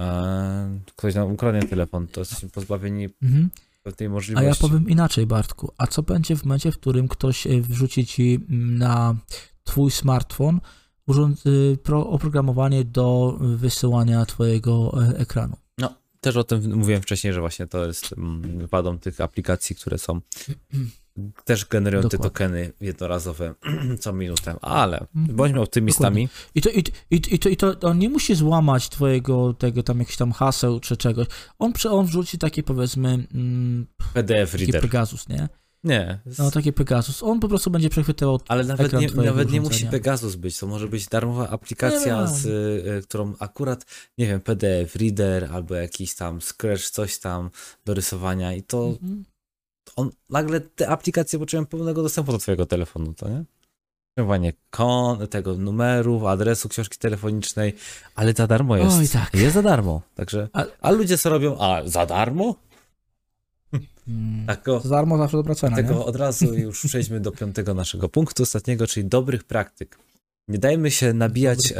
e, ktoś nam ukradnie telefon, to jesteśmy pozbawieni
Mhm. A
możliwości.
ja powiem inaczej, Bartku. A co będzie w momencie, w którym ktoś e, wrzuci ci mm, na twój smartfon urząd, y, pro, oprogramowanie do wysyłania twojego e, ekranu?
Też o tym mówiłem wcześniej, że właśnie to jest mm, wadą tych aplikacji, które są też generują te
Dokładnie.
tokeny jednorazowe co minutę, ale
Mhm.
bądźmy optymistami.
I to, i, i, i, to, i to on nie musi złamać twojego tego tam jakichś tam haseł czy czegoś. On, on wrzuci takie powiedzmy mm,
PDF
taki
reader.
Pegasus, nie?
Nie,
No taki Pegasus. On po prostu będzie przechwytywał
ale nawet nie, nawet nie musi. Pegasus być, to może być darmowa aplikacja,
Nie
z, y, którą akurat, nie wiem, PDF reader albo jakiś tam Scratch, coś tam do rysowania i to
Mhm.
on, nagle te aplikacje poczułem pełnego dostępu do twojego telefonu, to nie? Przyjmowanie kon, tego numerów, adresu książki telefonicznej, ale za darmo jest.
Oj, tak.
Jest za darmo, także,
A-
a ludzie co robią? A, za darmo?
Mm.
Tak,
Za darmo zawsze dobra cena, nie?
Dlatego od razu już przejdźmy do piątego naszego punktu, ostatniego, czyli dobrych praktyk. Nie dajmy się nabijać e,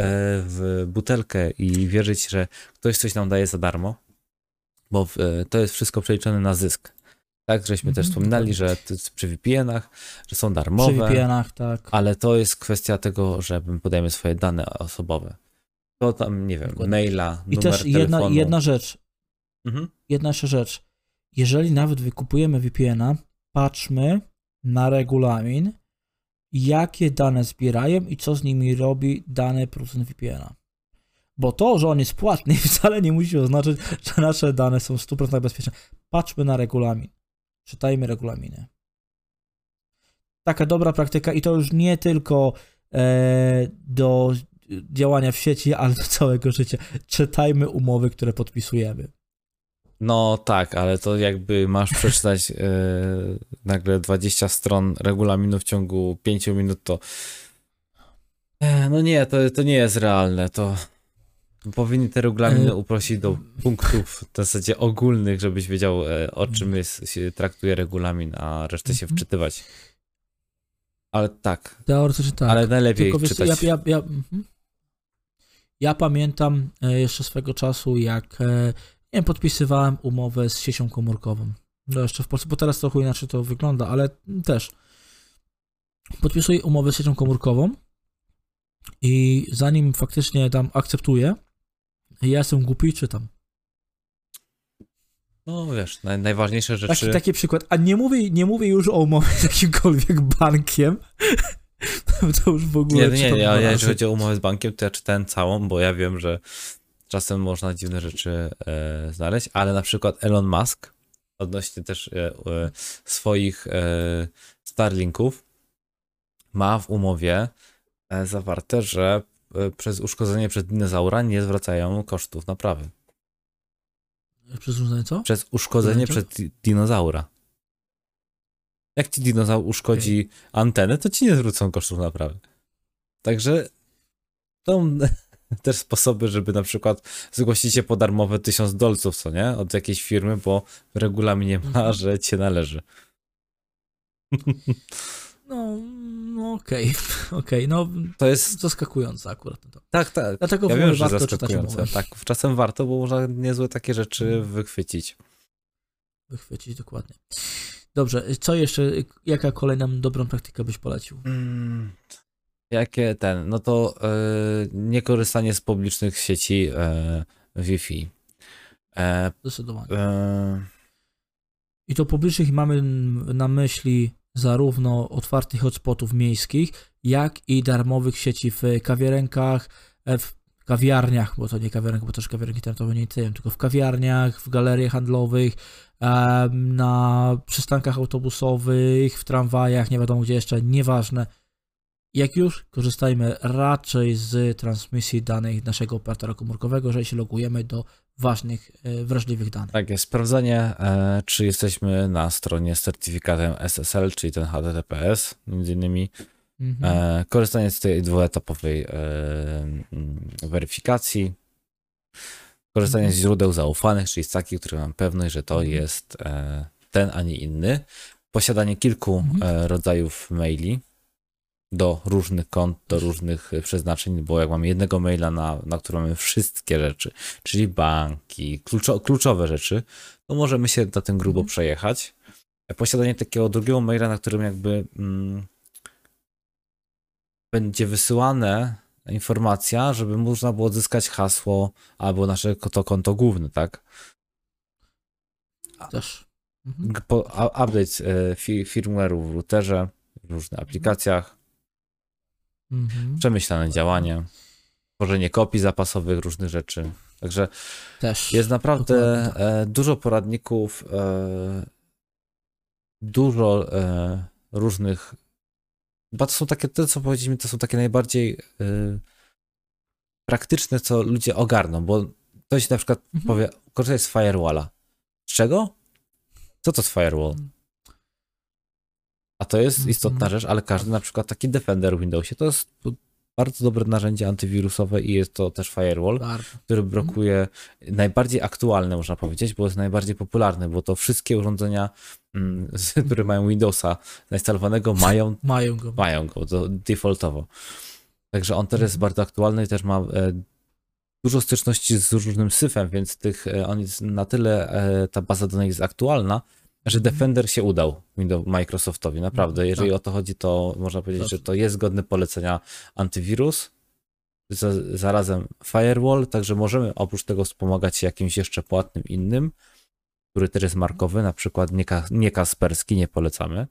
w butelkę i wierzyć, że ktoś coś nam daje za darmo, bo e, to jest wszystko przeliczone na zysk. Tak, żeśmy też
Mhm,
wspominali, że przy VPN-ach, że są
Przy
darmowe,
VPN-ach, tak.
ale to jest kwestia tego, że my podajemy swoje dane osobowe. To tam, nie wiem,
Dokładnie.
maila,
I
numer
też jedna,
telefonu.
jedna rzecz,
Mhm.
jedna jeszcze rzecz. Jeżeli nawet wykupujemy VPN-a, patrzmy na regulamin, jakie dane zbierają i co z nimi robi dany producent VPN-a. Bo to, że on jest płatny, wcale nie musi oznaczać, że nasze dane są w 100% bezpieczne. Patrzmy na regulamin. Czytajmy regulaminy. Taka dobra praktyka i to już nie tylko e, do działania w sieci, ale do całego życia. Czytajmy umowy, które podpisujemy.
No tak, ale to jakby masz przeczytać e, nagle 20 stron regulaminu w ciągu 5 minut, to e, no nie, to, to nie jest realne, to powinni te regulaminy
E,
uprościć do punktów w zasadzie ogólnych, żebyś wiedział o czym jest, się traktuje regulamin, a resztę się
Mhm.
wczytywać. Ale tak,
Teoretycznie tak.
ale najlepiej
Tylko wiesz,
czytać.
ja, ja, ja, mhm. ja pamiętam jeszcze swego czasu, jak nie podpisywałem umowę z siecią komórkową. No jeszcze w Polsce, bo teraz trochę inaczej to wygląda, ale też. Podpisuję umowę z siecią komórkową i zanim faktycznie tam akceptuję, ja jestem głupi i czytam.
No wiesz, naj, najważniejsze rzeczy...
Taki, taki przykład. A nie mówię, nie mówię już o umowie z jakimkolwiek bankiem. to już w ogóle
Nie, nie, ja,
razy.
jeżeli chodzi o umowę z bankiem, to ja czytałem całą, bo ja wiem, że czasem można dziwne rzeczy e, znaleźć, ale na przykład Elon Musk odnośnie też e, e, swoich e, Starlinków ma w umowie e, zawarte, że e, przez uszkodzenie przez dinozaura nie zwracają kosztów naprawy.
Przez różne co?
Przez uszkodzenie przez di- dinozaura. Jak ci dinozaur uszkodzi antenę, to ci nie zwrócą kosztów naprawy. Także są też sposoby, żeby na przykład zgłosić się po darmowe 1000 dolców, co nie? Od jakiejś firmy, bo w regulaminie ma,
Mhm.
że cię należy.
No, no okej, okej, no
To jest,
zaskakujące akurat. To.
tak, tak.
Dlatego
Ja
w
wiem,
ogóle
że
warto czytać
zaskakujące. Tak, czasem warto, bo można niezłe takie rzeczy
Mhm.
wychwycić.
Wychwycić dokładnie. Dobrze, co jeszcze, jaka kolejna dobrą praktykę byś polecił?
Mm, jakie ten, no to e, niekorzystanie z publicznych sieci e, Wi-Fi. E,
Zdecydowanie.
e,
I to publicznych mamy na myśli zarówno otwartych hotspotów miejskich, jak i darmowych sieci w kawiarenkach, e, w kawiarniach, bo to nie kawiarenki, bo też kawiarenki internetowe nie istnieją, tylko w kawiarniach, w galeriach handlowych, na przystankach autobusowych, w tramwajach, nie wiadomo gdzie jeszcze, nieważne. Jak już, korzystajmy raczej z transmisji danych naszego operatora komórkowego, jeżeli się logujemy do ważnych, e, wrażliwych danych.
Tak jest, sprawdzenie, e, czy jesteśmy na stronie z certyfikatem SSL, czyli ten HTTPS, między innymi.
Mhm.
E, korzystanie z tej dwuetapowej mm, weryfikacji. Korzystanie
Mhm.
z źródeł zaufanych, czyli z takich, które mam pewność, że to
Mhm.
jest ten, a nie inny. Posiadanie kilku
Mhm.
rodzajów maili do różnych kont, do różnych e, przeznaczeń, bo jak mamy jednego maila, na, na którym mamy wszystkie rzeczy, czyli banki, kluczo, kluczowe rzeczy, to możemy się na tym grubo
Mhm.
przejechać. Posiadanie takiego drugiego maila, na którym jakby mm, będzie wysyłane informacja, żeby można było odzyskać hasło albo nasze to konto główne, tak?
Też. Mhm.
Update e, fi, firmware'u w routerze, w różnych aplikacjach,
Mhm.
przemyślane działanie, tworzenie kopii zapasowych różnych rzeczy. Także
Też.
jest naprawdę
Dokładnie
dużo poradników, e, dużo e, różnych. Chyba to są takie, to co powiedzieliśmy, to są takie najbardziej e, praktyczne, co ludzie ogarną, bo ktoś na przykład
Mhm.
powie, korzystaj z firewalla. Z czego? Co to jest firewall? A to jest
Mhm.
istotna rzecz, ale każdy na przykład taki Defender w Windowsie to jest bardzo dobre narzędzie antywirusowe i jest to też firewall, który blokuje najbardziej aktualne, można powiedzieć, bo jest najbardziej popularny, bo to wszystkie urządzenia, mm, które mają Windowsa zainstalowanego, mają,
Mają go.
mają go to defaultowo. Także on też jest
Mhm.
bardzo aktualny i też ma e, dużo styczności z różnym syfem, więc tych, e, on jest na tyle, e, ta baza danych jest aktualna, że Defender się udał Windows Microsoftowi, naprawdę.
Mhm,
Jeżeli
tak.
o to chodzi, to można powiedzieć,
Tak.
że to jest godne polecenia antywirus, za, zarazem firewall, także możemy oprócz tego wspomagać się jakimś jeszcze płatnym innym, który też jest markowy, na przykład nie, ka- nie kasperski, nie polecamy.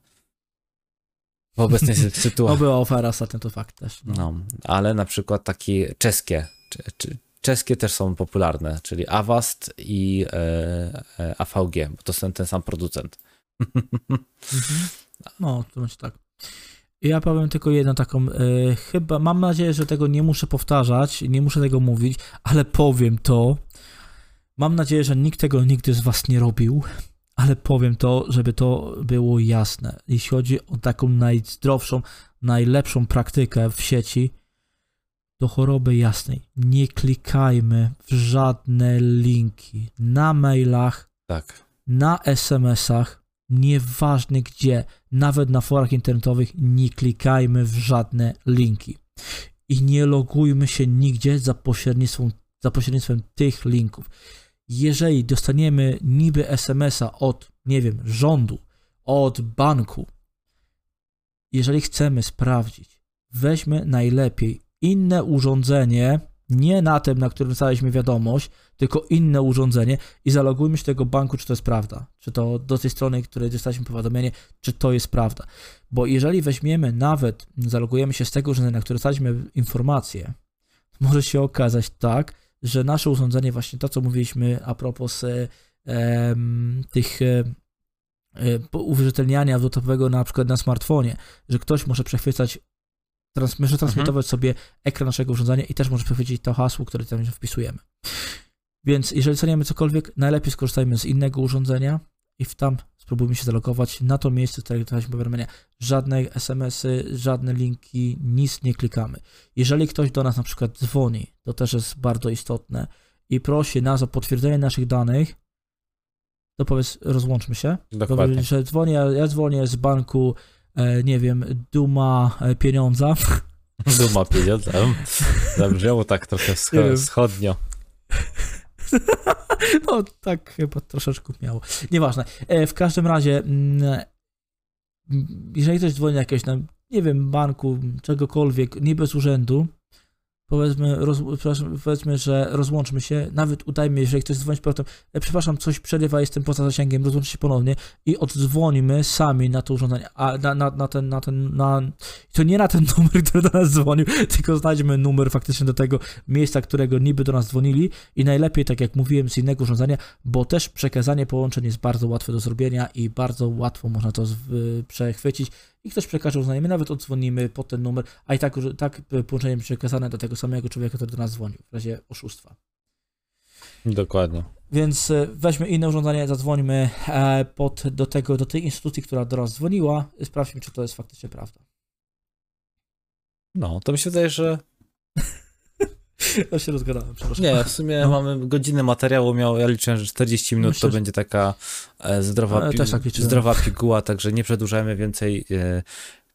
W obecnej sy- sytuacji.
Oby ofera ostatnio to fakt też. No.
No, ale na przykład takie czeskie, czy, czy, czeskie też są popularne, czyli Avast i e, e, AVG, bo to jest ten, sam producent.
Mhm. No, to tak. Ja powiem tylko jedną taką, e, chyba, mam nadzieję, że tego nie muszę powtarzać, nie muszę tego mówić, ale powiem to. Mam nadzieję, że nikt tego nigdy z was nie robił, ale powiem to, żeby to było jasne. Jeśli chodzi o taką najzdrowszą, najlepszą praktykę w sieci, do choroby jasnej. Nie klikajmy w żadne linki na mailach,
Tak.
na SMS-ach, nieważne gdzie, nawet na forach internetowych, nie klikajmy w żadne linki. I nie logujmy się nigdzie za pośrednictwem, za pośrednictwem tych linków. Jeżeli dostaniemy niby SMS-a od, nie wiem, rządu, od banku, jeżeli chcemy sprawdzić, weźmy najlepiej inne urządzenie, nie na tym, na którym dostaliśmy wiadomość, tylko inne urządzenie i zalogujmy się do tego banku, czy to jest prawda. Czy to do tej strony, której dostaliśmy powiadomienie, czy to jest prawda. Bo jeżeli weźmiemy nawet, zalogujemy się z tego urządzenia, na które dostaliśmy informację, może się okazać tak, że nasze urządzenie, właśnie to, co mówiliśmy a propos e, em, tych e, e, uwierzytelniania dodatkowego na przykład na smartfonie, że ktoś może przechwycać, trans, może transmitować sobie ekran naszego urządzenia i też może przechwycić to hasło, które tam wpisujemy. Więc jeżeli ceniamy cokolwiek, najlepiej skorzystajmy z innego urządzenia i w tam spróbujmy się zalogować na to miejsce, z którego dostaliśmy powiadomienia. Żadne SMS-y, żadne linki, nic nie klikamy. Jeżeli ktoś do nas na przykład dzwoni, to też jest bardzo istotne i prosi nas o potwierdzenie naszych danych, to powiedz, rozłączmy się.
Dokładnie.
Powiedz, że dzwonię, ja dzwonię z banku, nie wiem, Duma e, Pieniądza,
Duma pieniądze. Zabrzmiało tak trochę wscho- wschodnio.
No, tak chyba troszeczkę miało. Nieważne. E, w każdym razie, mm, jeżeli ktoś dzwoni jakiegoś tam, nie wiem, banku, czegokolwiek, nie bez urzędu, powiedzmy, roz, powiedzmy, że rozłączmy się, nawet udajmy, jeżeli ktoś dzwoni z powrotem, e, przepraszam, coś przerywa, jestem poza zasięgiem, rozłączmy się ponownie i oddzwonimy sami na to urządzenie, a na, na, na ten, na ten, na, to nie na ten numer, który do nas dzwonił, tylko znajdźmy numer faktycznie do tego miejsca, którego niby do nas dzwonili. I najlepiej, tak jak mówiłem, z innego urządzenia, bo też przekazanie połączeń jest bardzo łatwe do zrobienia i bardzo łatwo można to przechwycić i ktoś przekaże urządzenie, my nawet odzwonimy po ten numer, a i tak, tak połączenie przekazane do tego samego człowieka, który do nas dzwonił, w razie oszustwa.
Dokładnie.
Więc y, weźmy inne urządzenie, zadzwońmy e, pod, do, tego, do tej instytucji, która do nas dzwoniła, i sprawdźmy, czy to jest faktycznie prawda.
No, to mi się wydaje, że
Ja się rozgadałem, przepraszam.
nie, w sumie
No.
mamy godzinę materiału, miał, ja liczyłem, że 40 minut
Myślę,
to
że-
będzie taka e, zdrowa, pi-
tak
zdrowa piguła, także nie przedłużajmy więcej. E, powiem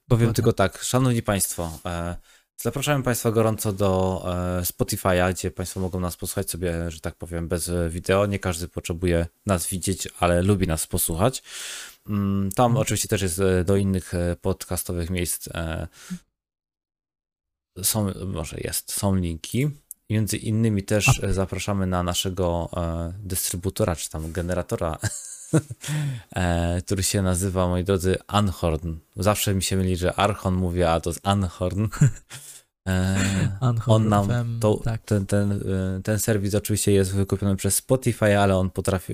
Dokładnie.
tylko tak, szanowni państwo, e, zapraszamy państwa gorąco do e, Spotify'a, gdzie państwo mogą nas posłuchać sobie, że tak powiem, bez wideo. Nie każdy potrzebuje nas widzieć, ale lubi nas posłuchać. Mm, Tam
Mhm.
oczywiście też jest do innych podcastowych miejsc są, może jest, są linki. Między innymi też e, zapraszamy na naszego e, dystrybutora, czy tam generatora, e, który się nazywa, moi drodzy, Anhorn. Zawsze mi się myli, że Archon mówię, a to jest Anhorn.
Anchor
on nam to,
tak.
ten, ten, ten serwis oczywiście jest wykupiony przez Spotify, ale on potrafi,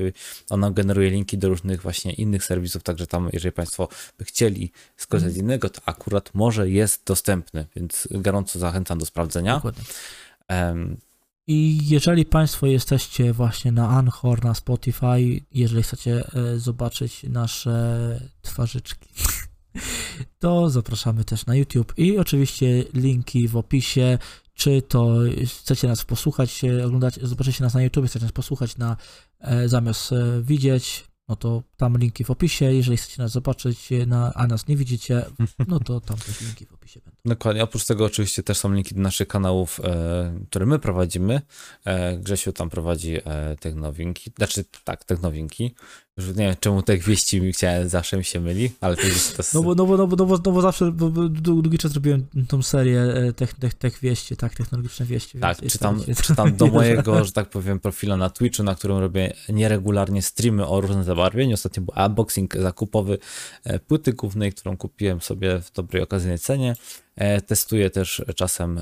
on nam generuje linki do różnych właśnie innych serwisów, także tam, jeżeli Państwo by chcieli skorzystać z innego, to akurat może jest dostępny, więc gorąco zachęcam do sprawdzenia.
Dokładnie.
Em,
I jeżeli Państwo jesteście właśnie na Anchor, na Spotify, jeżeli chcecie e, zobaczyć nasze twarzyczki, to zapraszamy też na YouTube i oczywiście linki w opisie. Czy to chcecie nas posłuchać, e, oglądać, zobaczycie nas na YouTube, chcecie nas posłuchać na, e, zamiast widzieć, no to tam linki w opisie. Jeżeli chcecie nas zobaczyć, e, na, a nas nie widzicie, no to tam też linki w opisie. będą.
Dokładnie. Oprócz tego oczywiście też są linki do naszych kanałów, e, które my prowadzimy. E, Grzesiu tam prowadzi e, Technowinki. Znaczy tak, Technowinki. Już nie wiem czemu Tech Wieści mi chciałem, zawsze mi się myli, ale to jest... To
No bo, no bo, no bo, no bo, no bo zawsze bo, bo, dłu- długi czas robiłem tą serię e, tech, tech, tech wieści, tak, technologiczne wieści.
Tak, czytam,
jest-
czytam do mojego, że tak powiem, profila na Twitchu, na którym robię nieregularnie streamy o różnych zabarwień. Ostatnio był unboxing zakupowy e, płyty głównej, którą kupiłem sobie w dobrej okazjonalnej cenie. E, Testuję też czasem,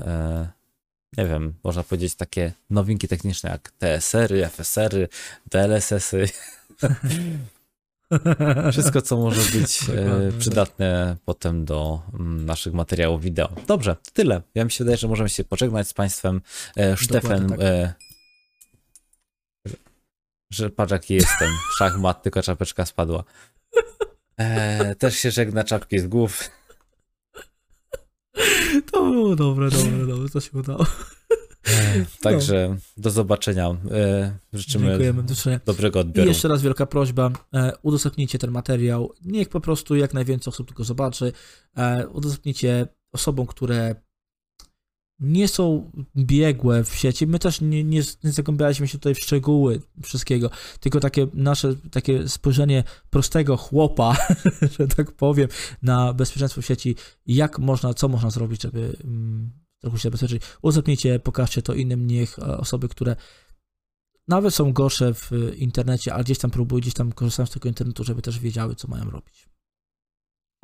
nie wiem, można powiedzieć takie nowinki techniczne jak TSR-y, FSR-y, DLSS-y. Wszystko, co może być e,
Dokładnie.
przydatne potem do mm, naszych materiałów wideo. Dobrze, tyle. Ja mi się wydaje, że możemy się pożegnać z Państwem. E, Stefan,
tak.
e, że- patrz jaki jestem. Szachmat, tylko czapeczka spadła. Też się żegna czapki z głów.
To było dobre, dobre, dobre, to się udało.
Także do zobaczenia. E, życzymy
Dziękujemy,
dobrego
I
odbioru.
jeszcze raz wielka prośba, e, udostępnijcie ten materiał, niech po prostu jak najwięcej osób tylko zobaczy, e, udostępnijcie osobom, które nie są biegłe w sieci, my też nie, nie, nie zagłębialiśmy się tutaj w szczegóły wszystkiego, tylko takie nasze, takie spojrzenie prostego chłopa, że tak powiem, na bezpieczeństwo w sieci, jak można, co można zrobić, żeby mm, trochę się zabezpieczyć. Udostępnijcie, pokażcie to innym, niech e, osoby, które nawet są gorsze w internecie, ale gdzieś tam próbują, gdzieś tam korzystają z tego internetu, żeby też wiedziały, co mają robić.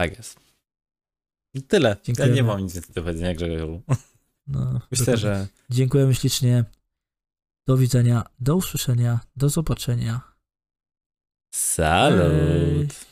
Tak jest. I Tyle. Ja nie mam nic więcej do powiedzenia, Grzegorzu.
No,
Myślę, że
Dziękujemy ślicznie. Do widzenia, do usłyszenia, do zobaczenia.
salut.
Hej.